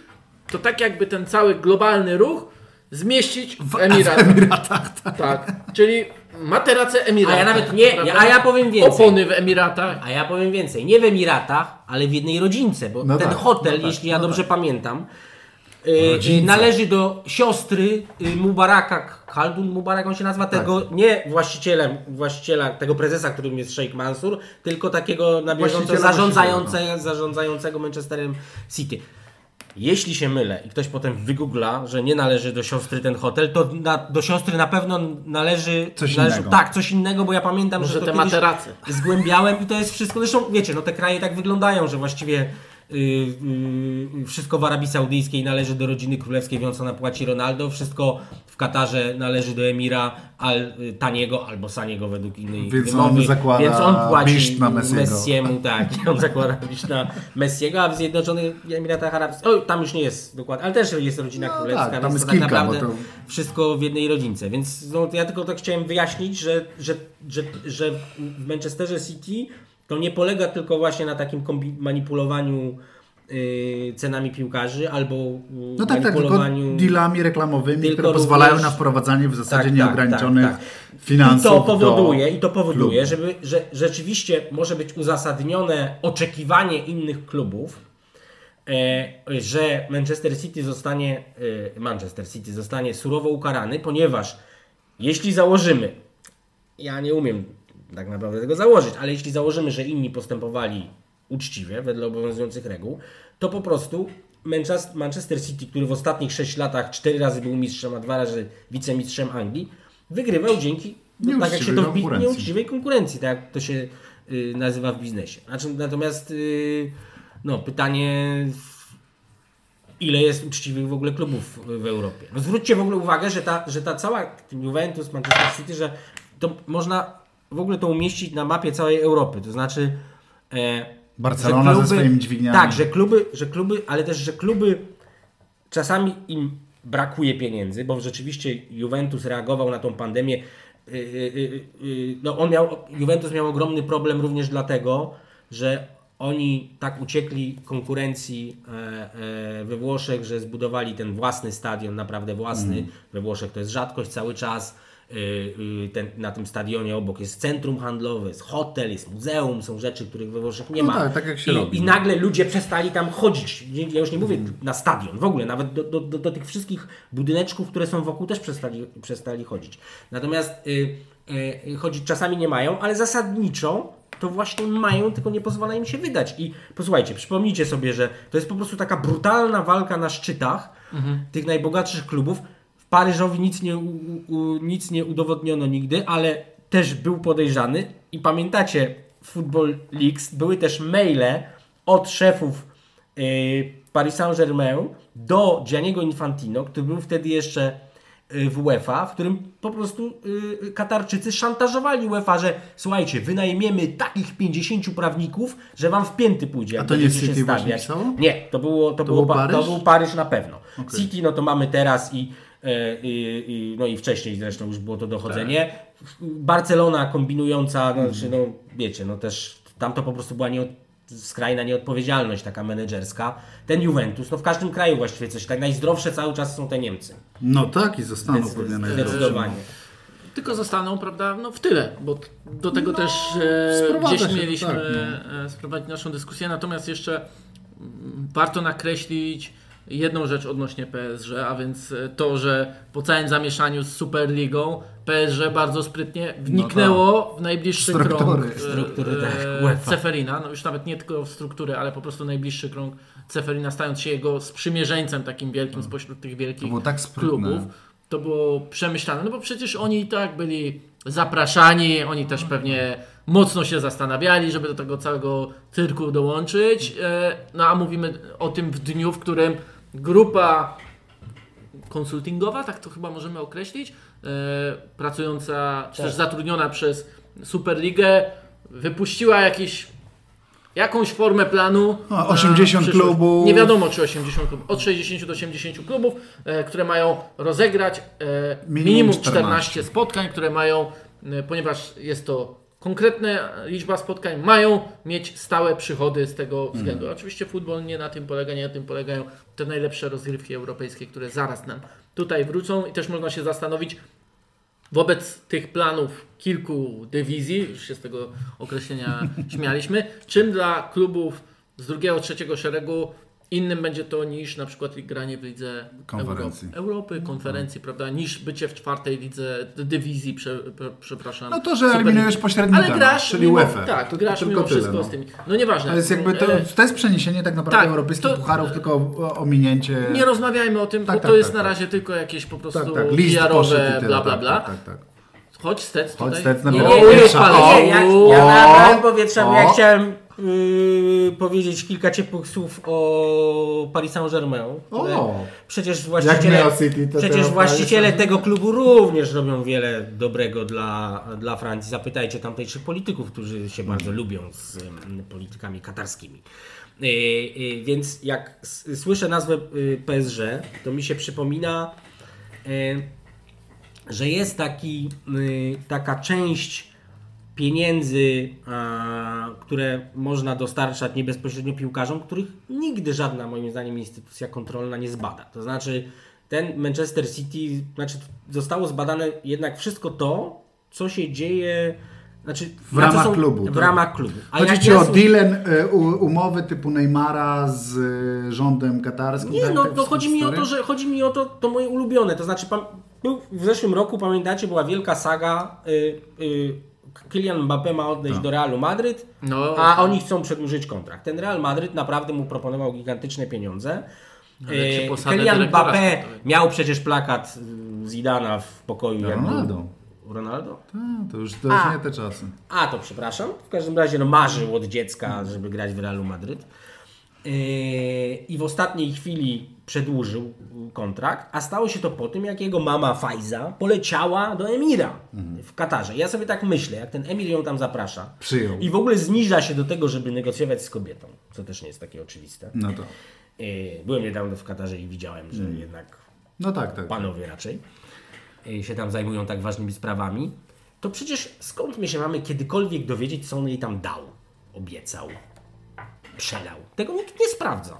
[SPEAKER 3] to tak jakby ten cały globalny ruch zmieścić w, Emiratach.
[SPEAKER 1] Emiratach, tak.
[SPEAKER 3] Tak, czyli materace Emiratów.
[SPEAKER 2] A ja nawet nie-
[SPEAKER 3] prawda?
[SPEAKER 2] a ja powiem więcej.
[SPEAKER 3] Opony w Emiratach.
[SPEAKER 2] A ja powiem więcej, nie w Emiratach, ale w jednej rodzince, bo
[SPEAKER 1] No
[SPEAKER 2] ten
[SPEAKER 1] tak,
[SPEAKER 2] hotel,
[SPEAKER 1] no tak,
[SPEAKER 2] jeśli ja
[SPEAKER 1] no
[SPEAKER 2] dobrze pamiętam, y,
[SPEAKER 1] Rodzinca.
[SPEAKER 2] należy do siostry y, Mubaraka, Khaldun Mubarak on się nazywa,
[SPEAKER 1] Tak.
[SPEAKER 2] tego nie właścicielem, właściciela, tego prezesa, którym jest Sheikh Mansur, tylko takiego na bieżąco zarządzające, zarządzającego Manchesterem City. Jeśli się mylę i ktoś potem wygoogla, że nie należy do siostry ten hotel, to na, do siostry na pewno należy
[SPEAKER 1] Coś
[SPEAKER 2] należy,
[SPEAKER 1] innego.
[SPEAKER 2] Tak, coś innego, bo ja pamiętam,
[SPEAKER 3] Może
[SPEAKER 2] że to
[SPEAKER 3] te
[SPEAKER 2] kiedyś
[SPEAKER 3] materace.
[SPEAKER 2] zgłębiałem i to jest wszystko. Zresztą wiecie, no te kraje tak wyglądają, że właściwie wszystko w Arabii Saudyjskiej należy do rodziny królewskiej, więc ona płaci Ronaldo, wszystko w Katarze należy do emira al, y, taniego albo saniego według innej
[SPEAKER 1] Więc
[SPEAKER 2] wymowy,
[SPEAKER 1] on zakłada
[SPEAKER 2] więc on płaci
[SPEAKER 1] biszt na Messiego.
[SPEAKER 2] Messiemu, tak, on zakłada na Messiego, a w Zjednoczonych Emiratach Arabskich, o tam już nie jest dokładnie, ale też jest rodzina
[SPEAKER 1] No
[SPEAKER 2] królewska,
[SPEAKER 1] tak, tam
[SPEAKER 2] więc
[SPEAKER 1] jest
[SPEAKER 2] tak
[SPEAKER 1] kilka,
[SPEAKER 2] naprawdę
[SPEAKER 1] to-
[SPEAKER 2] wszystko w jednej rodzince. Więc no, ja tylko tak chciałem wyjaśnić, że, że, że, że w Manchesterze City to nie polega tylko właśnie na takim manipulowaniu yy, cenami piłkarzy albo yy,
[SPEAKER 1] No tak, tak,
[SPEAKER 2] manipulowaniu.
[SPEAKER 1] dealami reklamowymi,
[SPEAKER 2] Tylko
[SPEAKER 1] które pozwalają
[SPEAKER 2] również-
[SPEAKER 1] na wprowadzanie w zasadzie
[SPEAKER 2] Tak, tak,
[SPEAKER 1] nieograniczonych
[SPEAKER 2] tak,
[SPEAKER 1] finansów
[SPEAKER 2] I to powoduje,
[SPEAKER 1] do
[SPEAKER 2] i to powoduje
[SPEAKER 1] klubu.
[SPEAKER 2] żeby, że rzeczywiście może być uzasadnione oczekiwanie innych klubów, e, że Manchester City zostanie e, Manchester City zostanie surowo ukarany, ponieważ jeśli założymy, ja nie umiem tak naprawdę tego założyć, ale jeśli założymy, że inni postępowali uczciwie, wedle obowiązujących reguł, to po prostu Manchester- City, który w ostatnich 6 latach 4 razy był mistrzem, a 2 razy wicemistrzem Anglii, wygrywał dzięki, no, tak jak się to
[SPEAKER 1] Nieuczciwej
[SPEAKER 2] w nieuczciwej konkurencji, tak jak to się y, nazywa w biznesie. Znaczy, natomiast y, no, pytanie ile jest uczciwych w ogóle klubów w Europie. No zwróćcie w ogóle uwagę, że ta, że ta cała Juventus, Manchester City, że to można w ogóle to umieścić na mapie całej Europy. To znaczy e,
[SPEAKER 1] Barcelona
[SPEAKER 2] że
[SPEAKER 1] ze swoimi dźwigniami.
[SPEAKER 2] Tak, że kluby, że kluby, ale też, że kluby czasami im brakuje pieniędzy, bo rzeczywiście Juventus reagował na tą pandemię. Yy, yy, yy, No on miał, Juventus miał ogromny problem również dlatego, że oni tak uciekli konkurencji e, e, we Włoszech, że zbudowali ten własny stadion, naprawdę własny. We Włoszech to jest rzadkość cały czas. Y, y, Ten, na tym stadionie obok jest centrum handlowe, jest hotel, jest muzeum, są rzeczy, których we Włoszech nie
[SPEAKER 1] No
[SPEAKER 2] ma.
[SPEAKER 1] tak, tak jak się
[SPEAKER 2] I,
[SPEAKER 1] robi.
[SPEAKER 2] I nagle ludzie przestali tam chodzić. Ja już nie mówię na stadion, w ogóle, nawet do, do, do, do tych wszystkich budyneczków, które są wokół, też przestali, przestali chodzić. Natomiast y, y, chodzić czasami nie mają, ale zasadniczo to właśnie mają, tylko nie pozwala im się wydać. I posłuchajcie, przypomnijcie sobie, że to jest po prostu taka brutalna walka na szczytach tych najbogatszych klubów. Paryżowi nic nie, u, u, nic nie udowodniono nigdy, ale też był podejrzany. I pamiętacie, w Football Leagues były też maile od szefów y, Paris Saint-Germain do Gianniego Infantino, który był wtedy jeszcze y, w UEFA, w którym po prostu y, Katarczycy szantażowali UEFA, że słuchajcie, wynajmiemy takich 50 prawników, że wam w pięty pójdzie. jak
[SPEAKER 1] to nie City właśnie pisało?
[SPEAKER 2] Nie, to było, to, było,
[SPEAKER 1] był
[SPEAKER 2] pa- to
[SPEAKER 1] Paryż?
[SPEAKER 2] był Paryż na pewno.
[SPEAKER 1] Okej.
[SPEAKER 2] City no to mamy teraz i, i, i, no i wcześniej zresztą już było to dochodzenie. Barcelona kombinująca, no, znaczy, no wiecie, no też tam to po prostu była nie, skrajna nieodpowiedzialność taka menedżerska. Ten Juventus, no w każdym kraju właściwie coś tak. Najzdrowsze cały czas są te Niemcy.
[SPEAKER 1] No tak i zostaną pewnie
[SPEAKER 2] Zdecyd-
[SPEAKER 1] najlepsze.
[SPEAKER 2] Zdecydowanie.
[SPEAKER 3] Tylko zostaną, prawda, no w tyle, bo do tego
[SPEAKER 1] No,
[SPEAKER 3] też e, gdzieś
[SPEAKER 1] się
[SPEAKER 3] mieliśmy
[SPEAKER 1] tak,
[SPEAKER 3] e, sprowadzić naszą dyskusję. Natomiast jeszcze mm, warto nakreślić jedną rzecz odnośnie PSG, a więc e, to, że po całym zamieszaniu z Superligą PSG bardzo sprytnie wniknęło w najbliższy
[SPEAKER 1] Struktury.
[SPEAKER 3] krąg e,
[SPEAKER 2] Struktury, tak,
[SPEAKER 3] e. Ceferina, no już nawet nie tylko w struktury, ale po prostu najbliższy krąg Ceferina, stając się jego sprzymierzeńcem takim wielkim spośród tych wielkich
[SPEAKER 1] To było tak
[SPEAKER 3] klubów. To było przemyślane, no bo przecież oni i tak byli zapraszani, oni też pewnie mocno się zastanawiali, żeby do tego całego cyrku dołączyć. E, No a mówimy o tym w dniu, w którym grupa konsultingowa, tak to chyba możemy określić, e, pracująca, czy
[SPEAKER 2] Tak.
[SPEAKER 3] też zatrudniona przez Superligę, wypuściła jakiś, jakąś formę planu.
[SPEAKER 1] No,
[SPEAKER 3] na
[SPEAKER 1] 80
[SPEAKER 3] przyszłość.
[SPEAKER 1] klubów.
[SPEAKER 3] Nie wiadomo, czy 80 klubów. Od 60 do 80 klubów, e, które mają rozegrać e,
[SPEAKER 1] Minimum
[SPEAKER 3] minimum
[SPEAKER 1] 14.
[SPEAKER 3] 14 spotkań, które mają, e, ponieważ jest to konkretna liczba spotkań, mają mieć stałe przychody z tego
[SPEAKER 1] Mhm.
[SPEAKER 3] względu. Oczywiście futbol nie na tym polega, nie na tym polegają te najlepsze rozgrywki europejskie, które zaraz nam tutaj wrócą i też można się zastanowić, wobec tych planów kilku dywizji, już się z tego określenia śmialiśmy, czym dla klubów z drugiego, trzeciego szeregu innym będzie to niż na przykład granie w lidze
[SPEAKER 1] Konferencji.
[SPEAKER 3] Europy, konferencji, prawda, niż bycie w czwartej lidze dywizji, prze, przepraszam.
[SPEAKER 1] No to, że eliminujesz pośrednika,
[SPEAKER 3] Ale grasz
[SPEAKER 1] czyli
[SPEAKER 3] mimo,
[SPEAKER 1] UEFA.
[SPEAKER 3] Tak,
[SPEAKER 1] To-
[SPEAKER 3] grasz
[SPEAKER 1] to
[SPEAKER 3] mimo
[SPEAKER 1] tylko tyle,
[SPEAKER 3] wszystko
[SPEAKER 1] no.
[SPEAKER 3] z tymi. No nieważne.
[SPEAKER 1] To jest jakby, to,
[SPEAKER 3] E,
[SPEAKER 1] to jest przeniesienie tak naprawdę
[SPEAKER 3] tak,
[SPEAKER 1] europejskich
[SPEAKER 3] to-
[SPEAKER 1] pucharów, tylko ominięcie...
[SPEAKER 3] Nie rozmawiajmy o tym,
[SPEAKER 1] Tak,
[SPEAKER 3] bo
[SPEAKER 1] tak,
[SPEAKER 3] to jest
[SPEAKER 1] tak,
[SPEAKER 3] na
[SPEAKER 1] tak.
[SPEAKER 3] razie tylko jakieś po prostu
[SPEAKER 1] tak, tak, list
[SPEAKER 3] bla bla
[SPEAKER 1] tak,
[SPEAKER 3] bla.
[SPEAKER 1] Tak, tak, tak.
[SPEAKER 3] Chodź Stec
[SPEAKER 1] Chodź
[SPEAKER 3] tutaj.
[SPEAKER 1] Stec na
[SPEAKER 2] Nie,
[SPEAKER 1] O,
[SPEAKER 2] nie, nie, nie, ja, ja nabrałem powietrza, bo ja chciałem yy, powiedzieć kilka ciepłych słów o Paris Saint-Germain. Przecież właściciele,
[SPEAKER 1] City, to
[SPEAKER 2] przecież
[SPEAKER 1] teraz
[SPEAKER 2] właściciele tego klubu również robią wiele dobrego dla, dla Francji. Zapytajcie tamtejszych polityków, którzy się bardzo lubią z politykami katarskimi. Yy, yy, więc jak słyszę nazwę yy, PSG, to mi się przypomina yy, że jest taki, y, taka część pieniędzy, które można dostarczać nie bezpośrednio piłkarzom, których nigdy żadna, moim zdaniem, instytucja kontrolna nie zbada. To znaczy, ten Manchester City, znaczy, zostało zbadane jednak wszystko to, co się dzieje. Znaczy,
[SPEAKER 1] W ramach
[SPEAKER 2] są-
[SPEAKER 1] klubu,
[SPEAKER 2] W
[SPEAKER 1] tak.
[SPEAKER 2] ramach klubu. A
[SPEAKER 1] Chodzi ci o
[SPEAKER 2] są-
[SPEAKER 1] deal, e, umowy typu Neymara z e, rządem katarskim?
[SPEAKER 2] Nie,
[SPEAKER 1] tak,
[SPEAKER 2] no, no chodzi mi o to, że chodzi mi o to, to moje ulubione. To znaczy, był w zeszłym roku, pamiętacie, była wielka saga. Y, y, Kylian Mbappé ma odejść
[SPEAKER 1] Tak.
[SPEAKER 2] do Realu Madryt,
[SPEAKER 3] No,
[SPEAKER 2] a oni chcą przedłużyć kontrakt. Ten Real Madryt naprawdę mu proponował gigantyczne pieniądze. Y,
[SPEAKER 3] posadę
[SPEAKER 2] Kylian Mbappé miał przecież plakat y, Zidana w pokoju. jak
[SPEAKER 1] Ronaldo.
[SPEAKER 2] Ronaldo?
[SPEAKER 1] A, to już, to już
[SPEAKER 2] A.
[SPEAKER 1] nie te czasy.
[SPEAKER 2] A, to przepraszam. W każdym razie no, marzył od dziecka, żeby grać w Realu Madryt. Yy, I w ostatniej chwili przedłużył kontrakt, a stało się to po tym, jak jego mama Fajza poleciała do Emira w Katarze. Ja sobie tak myślę, jak ten Emir ją tam zaprasza
[SPEAKER 1] Przyjął.
[SPEAKER 2] i w ogóle zniża się do tego, żeby negocjować z kobietą, co też nie jest takie oczywiste.
[SPEAKER 1] No to.
[SPEAKER 2] Yy, byłem niedawno w Katarze i widziałem, że jednak
[SPEAKER 1] No tak, tak.
[SPEAKER 2] panowie raczej y, się tam zajmują tak ważnymi sprawami, to przecież skąd my się mamy kiedykolwiek dowiedzieć, co on jej tam dał, obiecał? przelał. Tego nikt nie sprawdza.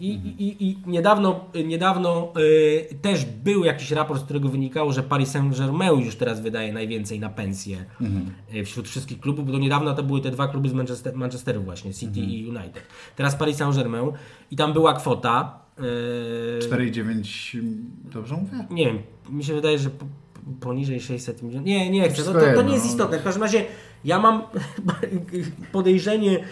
[SPEAKER 2] I, i, I niedawno, niedawno y, też był jakiś raport, z którego wynikało, że Paris Saint-Germain już teraz wydaje najwięcej na pensje y, wśród wszystkich klubów, bo do niedawna to były te dwa kluby z Manchester, Manchesteru właśnie, City i United. Teraz Paris Saint-Germain i tam była kwota, y,
[SPEAKER 1] 4,9, dobrze mówię?
[SPEAKER 2] nie wiem, mi się wydaje, że po, poniżej 600 milionów. Nie, nie chcę. To, to, to nie jest
[SPEAKER 1] no.
[SPEAKER 2] istotne. W każdym razie ja mam podejrzenie.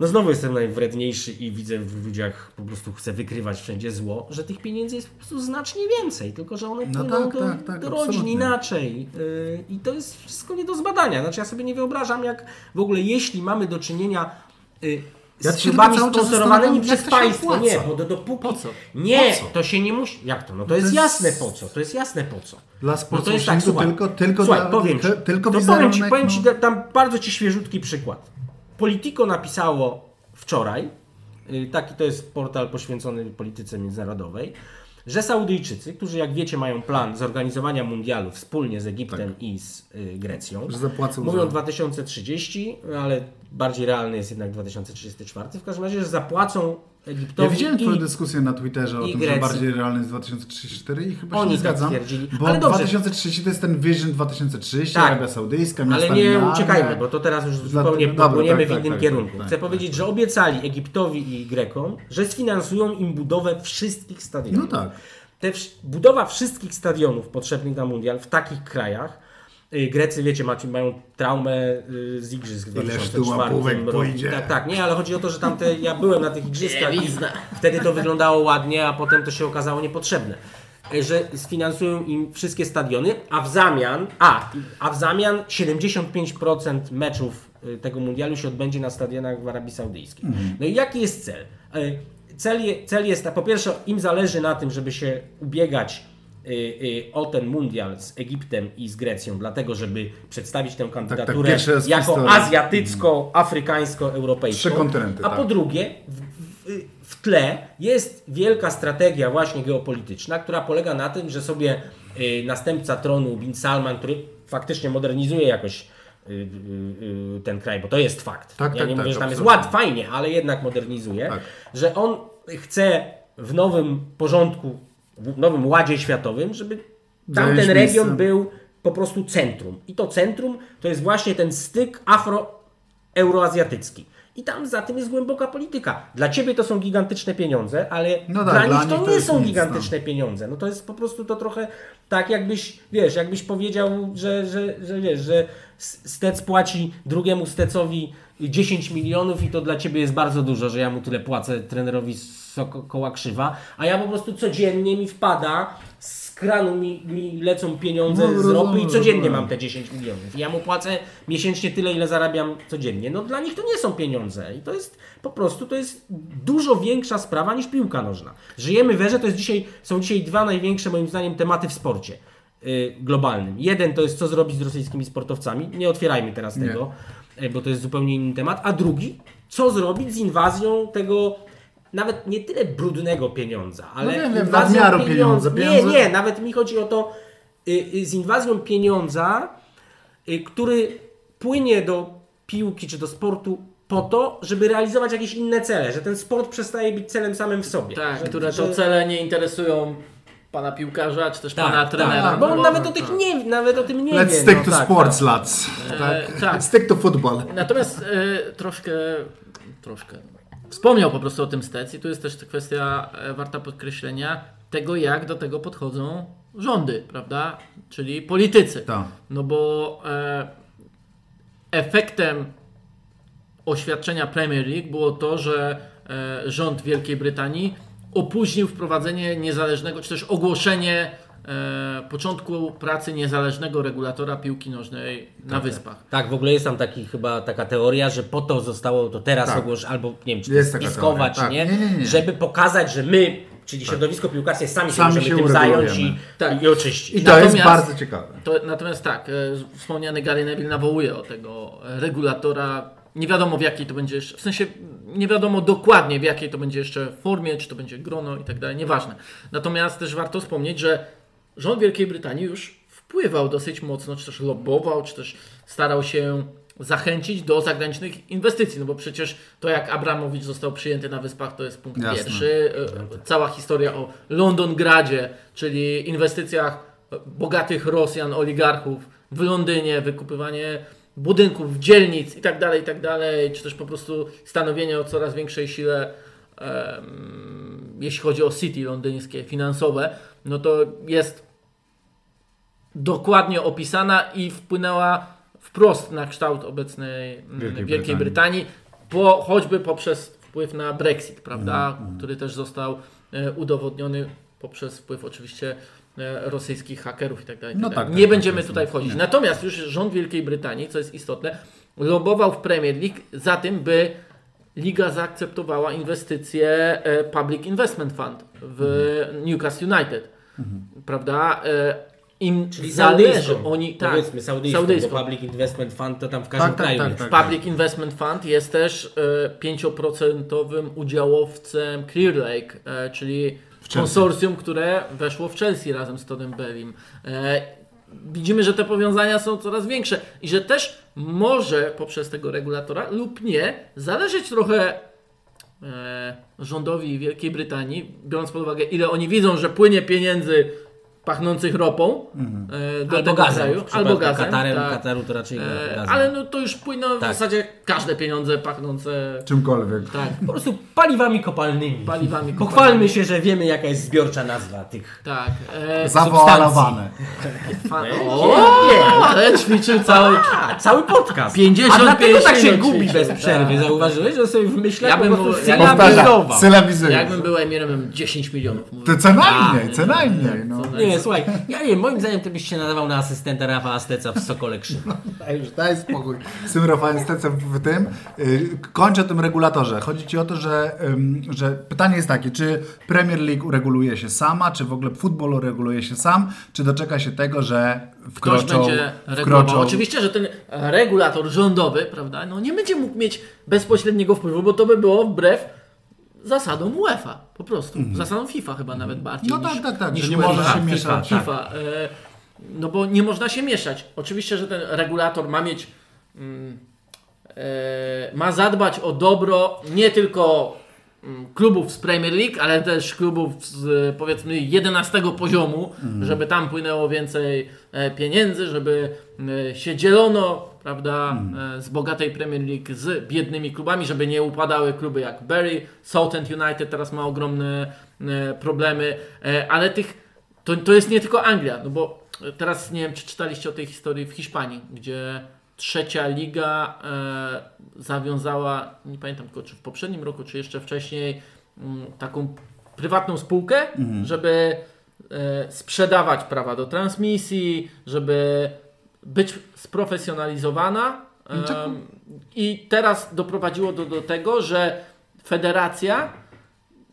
[SPEAKER 2] No znowu jestem najwredniejszy i widzę w ludziach, po prostu chcę wykrywać wszędzie zło, że tych pieniędzy jest po prostu znacznie więcej, tylko że one
[SPEAKER 1] No tak,
[SPEAKER 2] do,
[SPEAKER 1] tak, tak,
[SPEAKER 2] do rodzin
[SPEAKER 1] absolutnie.
[SPEAKER 2] inaczej. Yy, I to jest wszystko nie do zbadania. Znaczy ja sobie nie wyobrażam, jak w ogóle jeśli mamy do czynienia yy,
[SPEAKER 1] Ja
[SPEAKER 2] z
[SPEAKER 1] czas
[SPEAKER 2] sponsorowanymi przez
[SPEAKER 1] to
[SPEAKER 2] państwo.
[SPEAKER 1] opłaca.
[SPEAKER 2] Nie, bo do, dopóki...
[SPEAKER 3] Po co?
[SPEAKER 2] Nie,
[SPEAKER 1] Po co?
[SPEAKER 2] to się nie musi... Jak to? No to, jest,
[SPEAKER 1] jest-
[SPEAKER 2] jasne po co. To jest jasne po co.
[SPEAKER 1] Dla
[SPEAKER 2] No to jest tak, słuchaj,
[SPEAKER 1] tylko, tylko,
[SPEAKER 2] słuchaj,
[SPEAKER 1] dla,
[SPEAKER 2] powiem ci,
[SPEAKER 1] tylko, tylko
[SPEAKER 2] to powiem ci, powiem ci
[SPEAKER 1] no.
[SPEAKER 2] tam bardzo ci świeżutki przykład. Politico napisało wczoraj, y, taki to jest portal poświęcony polityce międzynarodowej, że Saudyjczycy, którzy jak wiecie mają plan zorganizowania mundialu wspólnie z Egiptem i z y, Grecją,
[SPEAKER 1] Tak. Że zapłacą
[SPEAKER 2] mówią
[SPEAKER 1] za-
[SPEAKER 2] 2030, ale bardziej realny jest jednak 2034, w każdym razie, że zapłacą Egiptowi
[SPEAKER 1] Ja widziałem twoją dyskusję na Twitterze o tym, że bardziej realny jest 2034 i chyba
[SPEAKER 2] Oni
[SPEAKER 1] się nie
[SPEAKER 2] tak
[SPEAKER 1] zgadzam.
[SPEAKER 2] twierdzili.
[SPEAKER 1] Bo
[SPEAKER 2] Ale dobrze.
[SPEAKER 1] 2030 to jest ten Vision 2030,
[SPEAKER 2] Tak.
[SPEAKER 1] Arabia Saudyjska, miasta
[SPEAKER 2] Ale nie uciekajmy, bo to teraz już
[SPEAKER 1] Dla-
[SPEAKER 2] zupełnie
[SPEAKER 1] dobra,
[SPEAKER 2] popłyniemy
[SPEAKER 1] tak,
[SPEAKER 2] w
[SPEAKER 1] tak,
[SPEAKER 2] innym
[SPEAKER 1] tak,
[SPEAKER 2] kierunku.
[SPEAKER 1] tak,
[SPEAKER 2] Chcę
[SPEAKER 1] tak,
[SPEAKER 2] powiedzieć, że obiecali Egiptowi i Grekom, że sfinansują im budowę wszystkich stadionów.
[SPEAKER 1] No tak.
[SPEAKER 2] Te, budowa wszystkich stadionów potrzebnych na mundial w takich krajach. Y, Grecy, wiecie, macie, mają traumę y, z igrzysk w
[SPEAKER 1] Ileż tu
[SPEAKER 2] 2004
[SPEAKER 1] łapówek
[SPEAKER 2] roku.
[SPEAKER 1] pójdzie.
[SPEAKER 2] Tak, tak, nie, ale chodzi o to, że tamte, ja byłem na tych igrzyskach i wtedy to wyglądało ładnie, a potem to się okazało niepotrzebne. Y, Że sfinansują im wszystkie stadiony, a w zamian, a, a w zamian 75% meczów tego mundialu się odbędzie na stadionach w Arabii Saudyjskiej. No i jaki jest cel? Cel, je, cel jest, po pierwsze, im zależy na tym, żeby się ubiegać o ten mundial z Egiptem i z Grecją, dlatego żeby przedstawić tę kandydaturę
[SPEAKER 1] pierwszy raz w
[SPEAKER 2] jako azjatycko-afrykańsko-europejską.
[SPEAKER 1] Trzy kontynenty,
[SPEAKER 2] A
[SPEAKER 1] tak.
[SPEAKER 2] po drugie, w, w, w tle jest wielka strategia właśnie geopolityczna, która polega na tym, że sobie y, następca tronu Bin Salman, który faktycznie modernizuje jakoś y, y, y, ten kraj, bo to jest fakt.
[SPEAKER 1] Tak,
[SPEAKER 2] ja
[SPEAKER 1] tak,
[SPEAKER 2] nie
[SPEAKER 1] tak,
[SPEAKER 2] mówię, że tam jest
[SPEAKER 1] absolutnie.
[SPEAKER 2] ład, fajnie, ale jednak modernizuje,
[SPEAKER 1] Tak.
[SPEAKER 2] że on chce w nowym porządku, nowym ładzie światowym, żeby tamten
[SPEAKER 1] Zająć
[SPEAKER 2] region
[SPEAKER 1] miejsce.
[SPEAKER 2] był po prostu centrum. I to centrum to jest właśnie ten styk afro-euroazjatycki. I tam za tym jest głęboka polityka. Dla ciebie to są gigantyczne pieniądze, ale
[SPEAKER 1] No tak,
[SPEAKER 2] dla
[SPEAKER 1] dla
[SPEAKER 2] nich to
[SPEAKER 1] nich to
[SPEAKER 2] nie są gigantyczne pieniądze. No to jest po prostu to trochę tak, jakbyś, wiesz, jakbyś powiedział, że, że, że wiesz, że Stec płaci drugiemu Stecowi 10 milionów i to dla ciebie jest bardzo dużo, że ja mu tyle płacę trenerowi z Soko- koła krzywa, a ja po prostu codziennie mi wpada z kranu mi, mi lecą pieniądze
[SPEAKER 1] No,
[SPEAKER 2] z ropy i codziennie mam te 10 milionów. I ja mu płacę miesięcznie tyle, ile zarabiam codziennie. No dla nich to nie są pieniądze i to jest po prostu, to jest dużo większa sprawa niż piłka nożna. Żyjemy w erze, to jest dzisiaj, są dzisiaj dwa największe moim zdaniem tematy w sporcie y, globalnym. Jeden to jest co zrobić z rosyjskimi sportowcami. Nie otwierajmy teraz
[SPEAKER 1] Nie.
[SPEAKER 2] tego, y, bo to jest zupełnie inny temat. A drugi, co zrobić z inwazją tego nawet nie tyle brudnego pieniądza, ale
[SPEAKER 1] wiem, wiem,
[SPEAKER 2] inwazją
[SPEAKER 1] nadmiaru
[SPEAKER 2] pieniądza.
[SPEAKER 1] pieniądza.
[SPEAKER 2] Nie, nie, nawet mi chodzi o to y, y, z inwazją pieniądza, y, który płynie do piłki czy do sportu po to, żeby realizować jakieś inne cele, że ten sport przestaje być celem samym w sobie.
[SPEAKER 3] Tak,
[SPEAKER 2] że,
[SPEAKER 3] które
[SPEAKER 2] że-
[SPEAKER 3] to cele nie interesują pana piłkarza, czy też
[SPEAKER 2] Tak,
[SPEAKER 3] pana
[SPEAKER 2] tak,
[SPEAKER 3] trenera.
[SPEAKER 2] bo on
[SPEAKER 3] No,
[SPEAKER 2] nawet o tych nie, nawet o tym nie
[SPEAKER 1] Let's
[SPEAKER 2] wie.
[SPEAKER 1] stick
[SPEAKER 2] no,
[SPEAKER 1] to
[SPEAKER 2] tak,
[SPEAKER 1] sports,
[SPEAKER 2] tak.
[SPEAKER 1] lads. Tak?
[SPEAKER 3] tak.
[SPEAKER 1] Stick to football.
[SPEAKER 3] Natomiast e, troszkę, troszkę wspomniał po prostu o tym Stec i tu jest też kwestia e, warta podkreślenia tego, jak do tego podchodzą rządy, prawda? Czyli politycy.
[SPEAKER 1] Tak.
[SPEAKER 3] No bo e, efektem oświadczenia Premier League było to, że e, rząd Wielkiej Brytanii opóźnił wprowadzenie niezależnego, czy też ogłoszenie początku pracy niezależnego regulatora piłki nożnej na Wyspach.
[SPEAKER 2] Tak, w ogóle jest tam taki, chyba taka teoria, że po to zostało to teraz
[SPEAKER 1] Tak.
[SPEAKER 2] ogłoszone, albo nie wiem, czy
[SPEAKER 1] Jest
[SPEAKER 2] to jest spiskowa, czy
[SPEAKER 1] tak.
[SPEAKER 2] nie,
[SPEAKER 1] Nie, nie, nie.
[SPEAKER 2] żeby pokazać, że my, czyli środowisko piłkarskie, sami,
[SPEAKER 1] Sami
[SPEAKER 2] się
[SPEAKER 1] się
[SPEAKER 2] możemy tym zająć i.
[SPEAKER 3] Tak.
[SPEAKER 2] i oczyścić.
[SPEAKER 1] I to jest
[SPEAKER 3] Natomiast-
[SPEAKER 1] bardzo ciekawe.
[SPEAKER 3] To, natomiast tak, e, wspomniany Gary Neville nawołuje o tego regulatora. Nie wiadomo w jakiej to będzie jeszcze, w sensie nie wiadomo dokładnie w jakiej to będzie jeszcze formie, czy to będzie grono i tak dalej, nieważne. Natomiast też warto wspomnieć, że rząd Wielkiej Brytanii już wpływał dosyć mocno, czy też lobbował, czy też starał się zachęcić do zagranicznych inwestycji, no bo przecież to jak Abramowicz został przyjęty na Wyspach to jest punkt
[SPEAKER 1] Jasne.
[SPEAKER 3] pierwszy. Cała historia o Londongradzie, czyli inwestycjach bogatych Rosjan, oligarchów w Londynie, wykupywanie budynków, dzielnic i tak dalej, i tak dalej, czy też po prostu stanowienie o coraz większej sile jeśli chodzi o city londyńskie, finansowe, no to jest dokładnie opisana i wpłynęła wprost na kształt obecnej mm,
[SPEAKER 1] Wielkiej
[SPEAKER 3] Wielkiej,
[SPEAKER 1] Brytanii.
[SPEAKER 3] Brytanii, po, choćby poprzez wpływ na Brexit, prawda,
[SPEAKER 1] Mhm,
[SPEAKER 3] który też został e, udowodniony poprzez wpływ oczywiście e, rosyjskich hakerów i tak dalej. i
[SPEAKER 1] No
[SPEAKER 3] tak dalej.
[SPEAKER 1] tak,
[SPEAKER 3] Nie
[SPEAKER 1] tak,
[SPEAKER 3] będziemy
[SPEAKER 1] tak,
[SPEAKER 3] tutaj
[SPEAKER 1] tak.
[SPEAKER 3] wchodzić.
[SPEAKER 1] Nie.
[SPEAKER 3] Natomiast już rząd Wielkiej Brytanii, co jest istotne, lobował w Premier League za tym, by Liga zaakceptowała inwestycje e, Public Investment Fund w
[SPEAKER 1] Mhm.
[SPEAKER 3] Newcastle United. Prawda? Im
[SPEAKER 2] Czyli
[SPEAKER 3] zależy.
[SPEAKER 2] saudyjską.
[SPEAKER 3] Oni, tak,
[SPEAKER 2] Powiedzmy saudyjską,
[SPEAKER 3] saudyjską.
[SPEAKER 2] bo Public Investment Fund to tam w każdym
[SPEAKER 1] Tak, tak,
[SPEAKER 2] kraju
[SPEAKER 1] tak,
[SPEAKER 2] jest.
[SPEAKER 1] tak.
[SPEAKER 3] Public Investment Fund jest też e, 5% udziałowcem Clear Lake, e, czyli konsorcjum, które weszło w Chelsea razem z Toddem Bellim. E, widzimy, że te powiązania są coraz większe i że też może poprzez tego regulatora lub nie zależeć trochę e, rządowi Wielkiej Brytanii, biorąc pod uwagę ile oni widzą, że płynie pieniędzy pachnących ropą e, do
[SPEAKER 2] Albo
[SPEAKER 3] tego
[SPEAKER 2] gazem.
[SPEAKER 3] kraju,
[SPEAKER 2] W
[SPEAKER 3] albo gazem.
[SPEAKER 2] Katarem,
[SPEAKER 3] tak.
[SPEAKER 2] Kataru to raczej
[SPEAKER 3] E,
[SPEAKER 2] gazem.
[SPEAKER 3] ale no to już płyną w
[SPEAKER 2] Tak.
[SPEAKER 3] zasadzie każde pieniądze pachnące
[SPEAKER 1] Czymkolwiek.
[SPEAKER 3] tak,
[SPEAKER 2] Po prostu paliwami kopalnymi.
[SPEAKER 3] paliwami.
[SPEAKER 2] Pochwalmy się, że wiemy jaka jest zbiorcza nazwa tych.
[SPEAKER 3] Tak. E,
[SPEAKER 1] Zawoalowane.
[SPEAKER 3] ale ćwiczył cały
[SPEAKER 2] A, cały podcast.
[SPEAKER 3] 55
[SPEAKER 2] A dlatego tak się gubi bez przerwy.
[SPEAKER 3] Tak.
[SPEAKER 2] Zauważyłeś, że sobie wymyśla
[SPEAKER 3] Ja
[SPEAKER 2] po
[SPEAKER 3] bym
[SPEAKER 2] prostu
[SPEAKER 3] mu- ja-
[SPEAKER 2] sylabizował.
[SPEAKER 3] Jakbym był emirem, bym 10 milionów.
[SPEAKER 1] To co najmniej, co najmniej. No.
[SPEAKER 2] Nie, słuchaj, ja nie moim zdaniem ty byś się nadawał na asystenta Rafała Steca w Sokole Krzywa.
[SPEAKER 1] Daj już, daj spokój. Z tym Rafałem Stecem w tym. Y, Kończę o tym regulatorze. Chodzi Ci o to, że, że pytanie jest takie, czy Premier League ureguluje się sama, czy w ogóle futbol ureguluje się sam, czy doczeka się tego, że
[SPEAKER 3] Ktoś
[SPEAKER 1] wkroczą...
[SPEAKER 3] będzie regulował.
[SPEAKER 1] wkroczą
[SPEAKER 3] Oczywiście, że ten regulator rządowy, prawda, no nie będzie mógł mieć bezpośredniego wpływu, bo to by było wbrew zasadom UEFA, po prostu. Zasadom FIFA chyba nawet bardziej
[SPEAKER 1] Mhm. No
[SPEAKER 3] niż,
[SPEAKER 1] tak, tak, tak,
[SPEAKER 3] niż
[SPEAKER 1] nie można się
[SPEAKER 2] FIFA,
[SPEAKER 1] mieszać.
[SPEAKER 2] tak.
[SPEAKER 3] FIFA. E, no bo nie można się mieszać. Oczywiście, że ten regulator ma mieć, mm, e, ma zadbać o dobro nie tylko mm, klubów z Premier League, ale też klubów z powiedzmy 11 poziomu, żeby tam płynęło więcej e, pieniędzy, żeby się dzielono prawda, e, z bogatej Premier League z biednymi klubami, żeby nie upadały kluby jak Bury, Southend United teraz ma ogromne e, problemy, e, ale tych to, to jest nie tylko Anglia, no bo teraz nie wiem, czy czytaliście o tej historii w Hiszpanii, gdzie trzecia liga e, zawiązała, nie pamiętam tylko czy w poprzednim roku, czy jeszcze wcześniej, mm, taką prywatną spółkę, żeby e, sprzedawać prawa do transmisji, żeby być sprofesjonalizowana. I teraz doprowadziło do, do tego, że federacja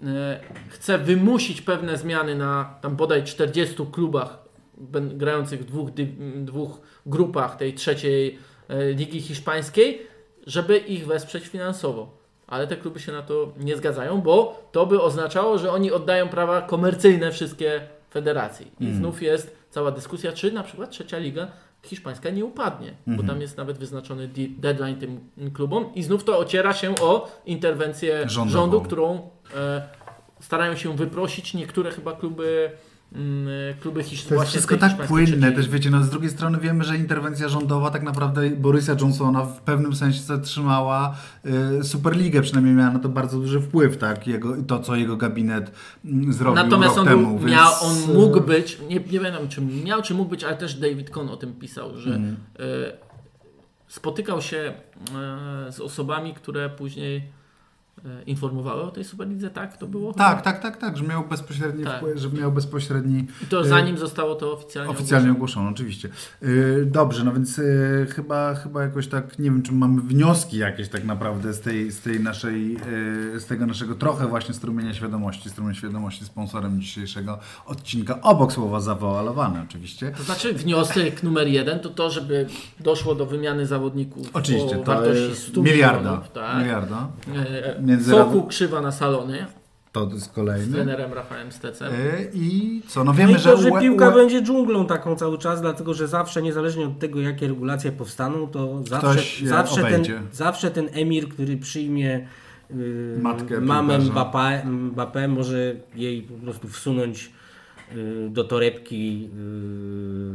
[SPEAKER 3] e, chce wymusić pewne zmiany na tam bodaj 40 klubach grających w dwóch, dwóch grupach tej trzeciej e, ligi hiszpańskiej, żeby ich wesprzeć finansowo. Ale te kluby się na to nie zgadzają, bo to by oznaczało, że oni oddają prawa komercyjne wszystkie federacji. I znów jest cała dyskusja, czy na przykład trzecia liga hiszpańska nie upadnie, bo tam jest nawet wyznaczony deadline tym klubom i znów to ociera się o interwencję
[SPEAKER 1] Rządową.
[SPEAKER 3] rządu, którą e, starają się wyprosić niektóre chyba kluby, kluby hisz,
[SPEAKER 1] To jest wszystko tak płynne, też wiecie, no z drugiej strony wiemy, że interwencja rządowa tak naprawdę Borysa Johnsona w pewnym sensie zatrzymała y, Superligę, przynajmniej miała na to bardzo duży wpływ, tak, jego, to co jego gabinet mm, zrobił
[SPEAKER 3] Natomiast on, był,
[SPEAKER 1] temu, więc...
[SPEAKER 3] miał, on mógł być, nie, nie wiem czy miał, czy mógł być, ale też David Cohn o tym pisał, że
[SPEAKER 1] Mhm.
[SPEAKER 3] e, spotykał się e, z osobami, które później informowały o tej Superlidze, tak? To było?
[SPEAKER 1] Tak, tak, tak, tak, że miał bezpośredni
[SPEAKER 3] Tak.
[SPEAKER 1] wpływ, że miał bezpośredni
[SPEAKER 3] I to
[SPEAKER 1] e,
[SPEAKER 3] zanim zostało to oficjalnie,
[SPEAKER 1] Oficjalnie ogłoszono, oczywiście. Yy, dobrze, no więc chyba, chyba jakoś tak, nie wiem, czy mamy wnioski jakieś tak naprawdę z tej, z tej naszej, z tego naszego trochę właśnie strumienia świadomości, strumienia świadomości sponsorem dzisiejszego odcinka, obok słowa zawoalowane oczywiście.
[SPEAKER 3] To znaczy wniosek numer jeden to to, żeby doszło do wymiany zawodników
[SPEAKER 1] Oczywiście,
[SPEAKER 3] o
[SPEAKER 1] to
[SPEAKER 3] wartości
[SPEAKER 1] jest
[SPEAKER 3] 100
[SPEAKER 1] miliarda.
[SPEAKER 3] milionów. Tak.
[SPEAKER 1] miliarda.
[SPEAKER 3] E,
[SPEAKER 1] Między
[SPEAKER 3] Soku krzywa na salony.
[SPEAKER 1] To jest
[SPEAKER 3] z
[SPEAKER 1] kolejny.
[SPEAKER 3] trenerem Rafałem Stecem.
[SPEAKER 1] Y, I co, no
[SPEAKER 2] No
[SPEAKER 1] wiemy,
[SPEAKER 2] i to, że
[SPEAKER 1] UE
[SPEAKER 2] piłka
[SPEAKER 1] UE
[SPEAKER 2] będzie dżunglą taką cały czas, dlatego że zawsze, niezależnie od tego, jakie regulacje powstaną, to zawsze,
[SPEAKER 1] je
[SPEAKER 2] zawsze, ten, zawsze ten emir, który przyjmie yy,
[SPEAKER 1] Matkę
[SPEAKER 2] mamę. Mbappé, Mbappé, może jej po prostu wsunąć yy, do torebki yy,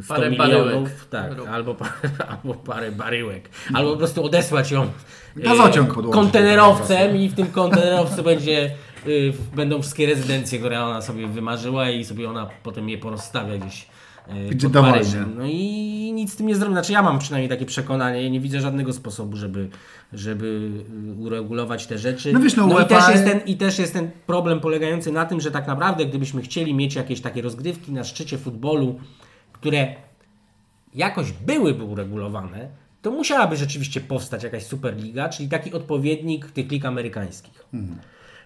[SPEAKER 2] 100
[SPEAKER 3] Parę
[SPEAKER 2] milionów,
[SPEAKER 3] baryłek.
[SPEAKER 2] tak,
[SPEAKER 3] Rób.
[SPEAKER 2] albo, parę- albo parę baryłek, albo po prostu odesłać ją yy,
[SPEAKER 1] Gazociąg
[SPEAKER 2] kontenerowcem i w tym kontenerowcu będzie y, będą wszystkie rezydencje, które ona sobie wymarzyła i sobie ona potem je porozstawia gdzieś y,
[SPEAKER 1] Gdzie.
[SPEAKER 2] Paryżem. No i nic z tym nie zrobi. Znaczy ja mam przynajmniej takie przekonanie, nie widzę żadnego sposobu, żeby, żeby y, uregulować te rzeczy.
[SPEAKER 1] No wiesz, no
[SPEAKER 2] i,
[SPEAKER 1] UEFA
[SPEAKER 2] też jest ten, I też jest ten problem polegający na tym, że tak naprawdę gdybyśmy chcieli mieć jakieś takie rozgrywki na szczycie futbolu, które jakoś byłyby uregulowane, to musiałaby rzeczywiście powstać jakaś superliga, czyli taki odpowiednik tych lig amerykańskich,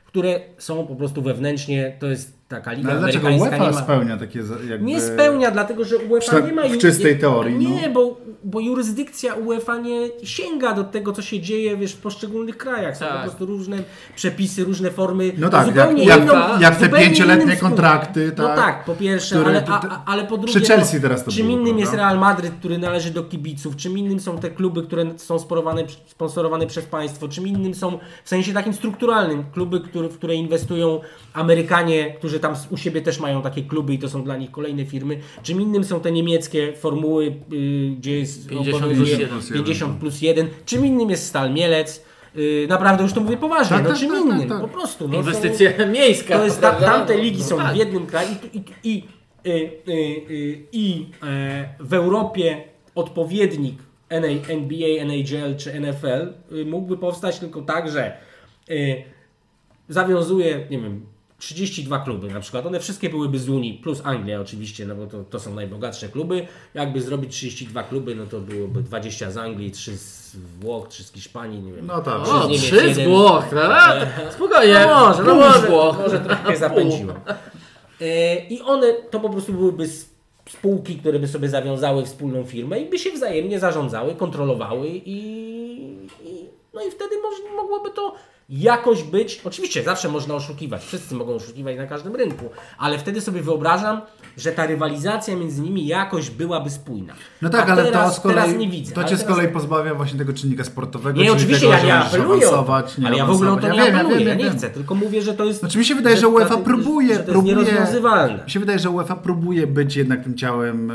[SPEAKER 2] które są po prostu wewnętrznie, to jest taka
[SPEAKER 1] No,
[SPEAKER 2] liga
[SPEAKER 1] ale dlaczego
[SPEAKER 2] amerykańska.
[SPEAKER 1] UEFA
[SPEAKER 2] nie ma,
[SPEAKER 1] spełnia takie jakby...
[SPEAKER 2] nie spełnia, dlatego że UEFA
[SPEAKER 1] Tak
[SPEAKER 2] nie ma...
[SPEAKER 1] w czystej teorii,
[SPEAKER 2] Nie,
[SPEAKER 1] no.
[SPEAKER 2] bo, bo jurysdykcja UEFA nie sięga do tego, co się dzieje wiesz, w poszczególnych krajach. Są
[SPEAKER 3] Tak.
[SPEAKER 2] po prostu różne przepisy, różne formy.
[SPEAKER 1] No tak,
[SPEAKER 2] zupełnie
[SPEAKER 1] jak-
[SPEAKER 2] inną,
[SPEAKER 1] jak- jak te pięcioletnie kontrakty,
[SPEAKER 2] No
[SPEAKER 1] tak,
[SPEAKER 2] tak, po pierwsze,
[SPEAKER 1] które-
[SPEAKER 2] ale, a, a, ale po drugie...
[SPEAKER 1] przy Chelsea teraz to
[SPEAKER 2] Czym
[SPEAKER 1] było,
[SPEAKER 2] innym jest? Real Madryt, który należy do kibiców, czym innym są te kluby, które są sporowane, sponsorowane przez państwo, czym innym są w sensie takim strukturalnym kluby, które, w które inwestują Amerykanie, którzy tam u siebie też mają takie kluby i to są dla nich kolejne firmy, czym innym są te niemieckie formuły, y, gdzie jest
[SPEAKER 3] 50
[SPEAKER 2] obowiązuje
[SPEAKER 3] plus
[SPEAKER 1] 1.
[SPEAKER 2] 50 plus 1, czym innym jest Stal Mielec, y, naprawdę już to mówię poważnie,
[SPEAKER 1] Tak,
[SPEAKER 2] no
[SPEAKER 1] tak,
[SPEAKER 2] czym
[SPEAKER 1] tak,
[SPEAKER 2] innym,
[SPEAKER 1] tak, tak.
[SPEAKER 2] po prostu. No,
[SPEAKER 3] Inwestycja miejska.
[SPEAKER 2] to jest ta, tamte ligi
[SPEAKER 3] No
[SPEAKER 2] są
[SPEAKER 3] tak.
[SPEAKER 2] w jednym kraju i, i, i, y, i e, w Europie odpowiednik NBA, NHL czy NFL mógłby powstać tylko tak, że y, zawiązuje, nie wiem, 32 kluby na przykład. One wszystkie byłyby z Unii, plus Anglia oczywiście, no bo to, to są najbogatsze kluby. Jakby zrobić 32 kluby, no to byłoby 20 z Anglii, 3 z Włoch, 3 z Hiszpanii, nie wiem.
[SPEAKER 1] No tak.
[SPEAKER 3] O,
[SPEAKER 2] z Niemiec
[SPEAKER 3] trzy z
[SPEAKER 2] jeden.
[SPEAKER 3] Włoch, prawda? Spokojnie.
[SPEAKER 2] No może, no może,
[SPEAKER 3] z Włoch.
[SPEAKER 2] może trochę zapędziłem. E, I one to po prostu byłyby spółki, które by sobie zawiązały wspólną firmę i by się wzajemnie zarządzały, kontrolowały i, i no i wtedy moż, mogłoby to jakoś być. Oczywiście zawsze można oszukiwać, wszyscy mogą oszukiwać na każdym rynku, ale wtedy sobie wyobrażam, że ta rywalizacja między nimi jakoś byłaby spójna.
[SPEAKER 1] No tak,
[SPEAKER 2] A
[SPEAKER 1] ale
[SPEAKER 2] teraz,
[SPEAKER 1] to z kolei,
[SPEAKER 2] nie widzę.
[SPEAKER 1] to cię z
[SPEAKER 2] teraz-
[SPEAKER 1] kolei pozbawia właśnie tego czynnika sportowego,
[SPEAKER 2] Nie, oczywiście
[SPEAKER 1] tego,
[SPEAKER 2] ja nie apeluję,
[SPEAKER 1] nie
[SPEAKER 2] ale ja w ogóle o to nie
[SPEAKER 1] Ja
[SPEAKER 2] apeluję,
[SPEAKER 1] wiem,
[SPEAKER 2] ja nie
[SPEAKER 1] wiem.
[SPEAKER 2] chcę, tylko mówię, że to jest...
[SPEAKER 1] Znaczy mi się wydaje, że UEFA
[SPEAKER 2] że-
[SPEAKER 1] próbuje,
[SPEAKER 2] że to jest
[SPEAKER 1] próbuje,
[SPEAKER 2] nierozwiązywalne.
[SPEAKER 1] mi się wydaje, że UEFA próbuje być jednak tym ciałem, y,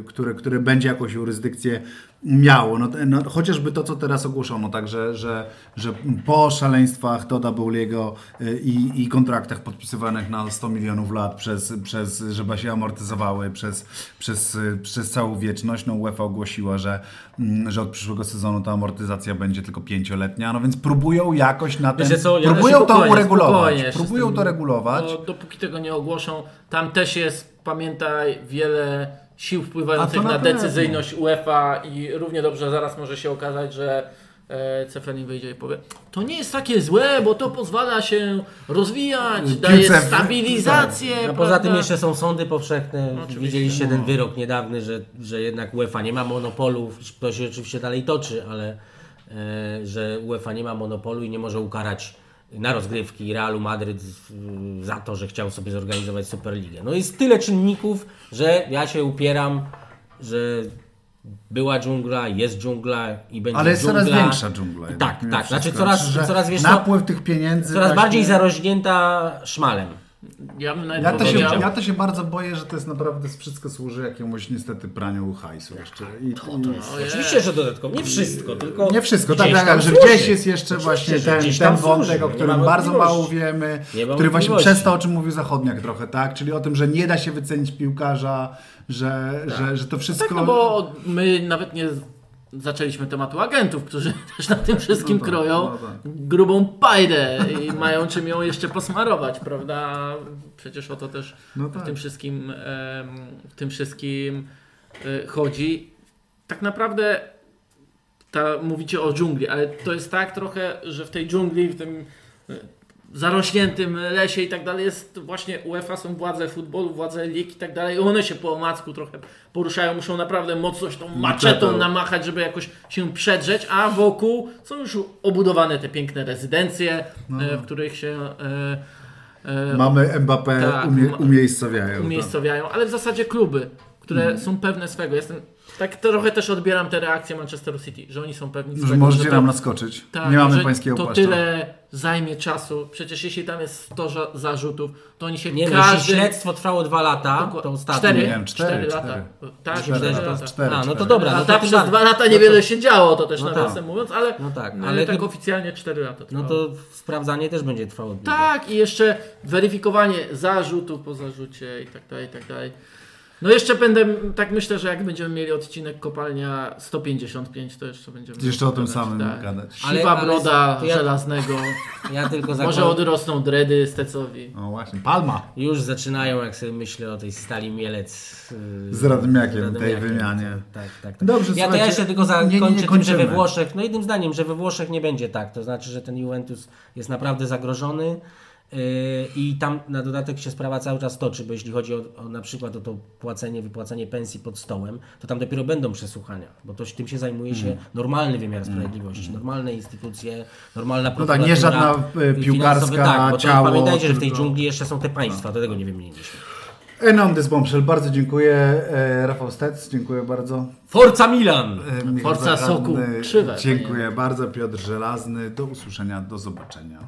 [SPEAKER 1] y, które, które będzie jakąś jurysdykcję miało. No, no, chociażby to, co teraz ogłoszono, tak, że, że, po szaleństwach Toda Bowliego i, i kontraktach podpisywanych na 100 milionów lat, przez, przez, żeby się amortyzowały przez, przez, przez całą wieczność, no UEFA ogłosiła, że, mm, że od przyszłego sezonu ta amortyzacja będzie tylko pięcioletnia, no więc próbują jakoś na
[SPEAKER 2] Wiecie co, ja
[SPEAKER 1] próbują to uregulować, próbują
[SPEAKER 3] tym-
[SPEAKER 1] to regulować.
[SPEAKER 3] Bo dopóki tego nie ogłoszą, tam też jest, pamiętaj, wiele sił wpływających na,
[SPEAKER 1] na
[SPEAKER 3] decyzyjność UEFA i równie dobrze zaraz może się okazać, że e, Cefrenin wyjdzie i powie to nie jest takie złe, bo to pozwala się rozwijać, daje stabilizację.
[SPEAKER 2] A poza tym jeszcze są sądy powszechne.
[SPEAKER 3] oczywiście.
[SPEAKER 2] Widzieliście ten wyrok niedawny, że, że jednak UEFA nie ma monopolu. To się oczywiście dalej toczy, ale e, że UEFA nie ma monopolu i nie może ukarać na rozgrywki Realu Madryt za to, że chciał sobie zorganizować Superligę. No jest tyle czynników, że ja się upieram, że była dżungla, jest dżungla i będzie
[SPEAKER 1] Ale jest
[SPEAKER 2] dżungla.
[SPEAKER 1] coraz większa dżungla.
[SPEAKER 2] Tak, tak. Znaczy coraz,
[SPEAKER 1] że
[SPEAKER 2] coraz wiesz
[SPEAKER 1] Napływ tych pieniędzy
[SPEAKER 2] coraz
[SPEAKER 1] właśnie-
[SPEAKER 2] bardziej zarośnięta szmalem.
[SPEAKER 3] Ja, bym nawet
[SPEAKER 1] Ja to, się, ja to się bardzo boję, że to jest naprawdę wszystko służy jakiemuś niestety praniu hajsu jeszcze. I, i,
[SPEAKER 3] Ojej.
[SPEAKER 2] Oczywiście, że dodatkowo. Nie wszystko, tylko.
[SPEAKER 1] nie wszystko, tak, tak, tak, że gdzieś jest jeszcze
[SPEAKER 2] Oczywiście,
[SPEAKER 1] właśnie ten, ten wątek, o którym bardzo mało wiemy, który właśnie przez to, o czym mówił Zachodniak trochę, tak? Czyli o tym, że nie da się wycenić piłkarza, że, że, że to wszystko...
[SPEAKER 3] Tak, no bo my nawet nie zaczęliśmy tematu agentów, którzy też na tym wszystkim
[SPEAKER 1] No tak,
[SPEAKER 3] kroją
[SPEAKER 1] no tak.
[SPEAKER 3] grubą pajdę i mają czym ją jeszcze posmarować, prawda? Przecież o to też
[SPEAKER 1] No
[SPEAKER 3] w
[SPEAKER 1] tak.
[SPEAKER 3] tym wszystkim, w tym wszystkim chodzi. Tak naprawdę ta, mówicie o dżungli, ale to jest tak trochę, że w tej dżungli, w tym zarośniętym lesie i tak dalej jest właśnie UEFA, są władze futbolu, władze lig i tak dalej i one się po omacku trochę poruszają, muszą naprawdę mocno się tą maczetą namachać, żeby jakoś się przedrzeć, a wokół są już obudowane te piękne rezydencje,
[SPEAKER 1] No.
[SPEAKER 3] e, w których się e, e,
[SPEAKER 1] Mamy Mbappé,
[SPEAKER 3] Tak,
[SPEAKER 1] umie, umiejscowiają.
[SPEAKER 3] umiejscowiają, ale w zasadzie kluby, które
[SPEAKER 1] Mhm.
[SPEAKER 3] są pewne swego. Jestem, tak trochę też odbieram te reakcje Manchesteru City, że oni są pewni
[SPEAKER 1] Że możecie
[SPEAKER 3] że to,
[SPEAKER 1] nam naskoczyć.
[SPEAKER 3] tak,
[SPEAKER 1] nie mamy pańskiego
[SPEAKER 3] To
[SPEAKER 1] płaszcza.
[SPEAKER 3] tyle zajmie czasu. Przecież jeśli tam jest 100 ża- zarzutów, to oni się
[SPEAKER 2] Nie no, jeśli
[SPEAKER 3] każdy...
[SPEAKER 2] śledztwo trwało dwa lata,
[SPEAKER 3] Dokład-
[SPEAKER 2] to ostatnio.
[SPEAKER 3] Cztery,
[SPEAKER 1] Nie wiem, cztery,
[SPEAKER 3] cztery
[SPEAKER 1] cztery.
[SPEAKER 3] lata. Tak,
[SPEAKER 1] Cztery,
[SPEAKER 3] cztery
[SPEAKER 1] to jest
[SPEAKER 3] lata.
[SPEAKER 1] cztery,
[SPEAKER 2] A, no to
[SPEAKER 1] cztery.
[SPEAKER 2] dobra. No
[SPEAKER 3] A
[SPEAKER 2] to
[SPEAKER 3] przez
[SPEAKER 2] bardziej.
[SPEAKER 3] dwa lata
[SPEAKER 2] No
[SPEAKER 3] niewiele
[SPEAKER 2] to-
[SPEAKER 3] się działo, to też
[SPEAKER 2] no
[SPEAKER 3] nawiasem
[SPEAKER 2] tak.
[SPEAKER 3] mówiąc, ale,
[SPEAKER 2] No tak,
[SPEAKER 3] ale
[SPEAKER 2] ale
[SPEAKER 3] tak oficjalnie 4 lata
[SPEAKER 2] No
[SPEAKER 3] trwało.
[SPEAKER 2] to sprawdzanie też będzie trwało długo.
[SPEAKER 3] Tak, i jeszcze weryfikowanie zarzutów po zarzucie i tak dalej, i tak dalej. No jeszcze będę, tak myślę, że jak będziemy mieli odcinek kopalnia 155, to jeszcze będziemy...
[SPEAKER 1] Jeszcze o tym
[SPEAKER 3] gadać,
[SPEAKER 1] samym
[SPEAKER 3] tak.
[SPEAKER 1] gadać.
[SPEAKER 3] Siwa
[SPEAKER 2] Ale- ale
[SPEAKER 3] broda
[SPEAKER 2] ja-
[SPEAKER 3] żelaznego,
[SPEAKER 2] Ja tylko
[SPEAKER 3] może
[SPEAKER 2] zakładam,
[SPEAKER 3] odrosną dredy Stecowi.
[SPEAKER 1] O właśnie, Palma.
[SPEAKER 2] już zaczynają, jak sobie myślę o tej stali Mielec. yy,
[SPEAKER 1] Z Radomiakiem,
[SPEAKER 2] z
[SPEAKER 1] tej wymianie.
[SPEAKER 2] Tak, tak, tak.
[SPEAKER 1] Dobrze,
[SPEAKER 2] ja to ja jeszcze tylko
[SPEAKER 1] nie- nie- nie
[SPEAKER 2] zakończę tym, że we. Włoszech, no jednym zdaniem, że we Włoszech nie będzie tak. To znaczy, że ten Juventus jest naprawdę zagrożony. Yy, I tam na dodatek się sprawa cały czas toczy, bo jeśli chodzi o, o na przykład o to płacenie, wypłacanie pensji pod stołem, to tam dopiero będą przesłuchania, bo to, tym się zajmuje się
[SPEAKER 1] Mm.
[SPEAKER 2] normalny wymiar sprawiedliwości, normalne instytucje, normalna
[SPEAKER 1] No tak, nie
[SPEAKER 2] prokuratura,
[SPEAKER 1] żadna, e,
[SPEAKER 2] finansowy,
[SPEAKER 1] piłkarska
[SPEAKER 2] tak, bo
[SPEAKER 1] ciało,
[SPEAKER 2] Pamiętajcie, że w tej dżungli jeszcze są te państwa, do tego nie wymieniliśmy.
[SPEAKER 1] Enon this bombshell, bardzo dziękuję. E, Rafał Stec, dziękuję bardzo.
[SPEAKER 2] Forza Milan!
[SPEAKER 1] E, Michał
[SPEAKER 3] Forza Soku, krzywe,
[SPEAKER 1] Dziękuję bardzo. Piotr Żelazny, do usłyszenia, do zobaczenia.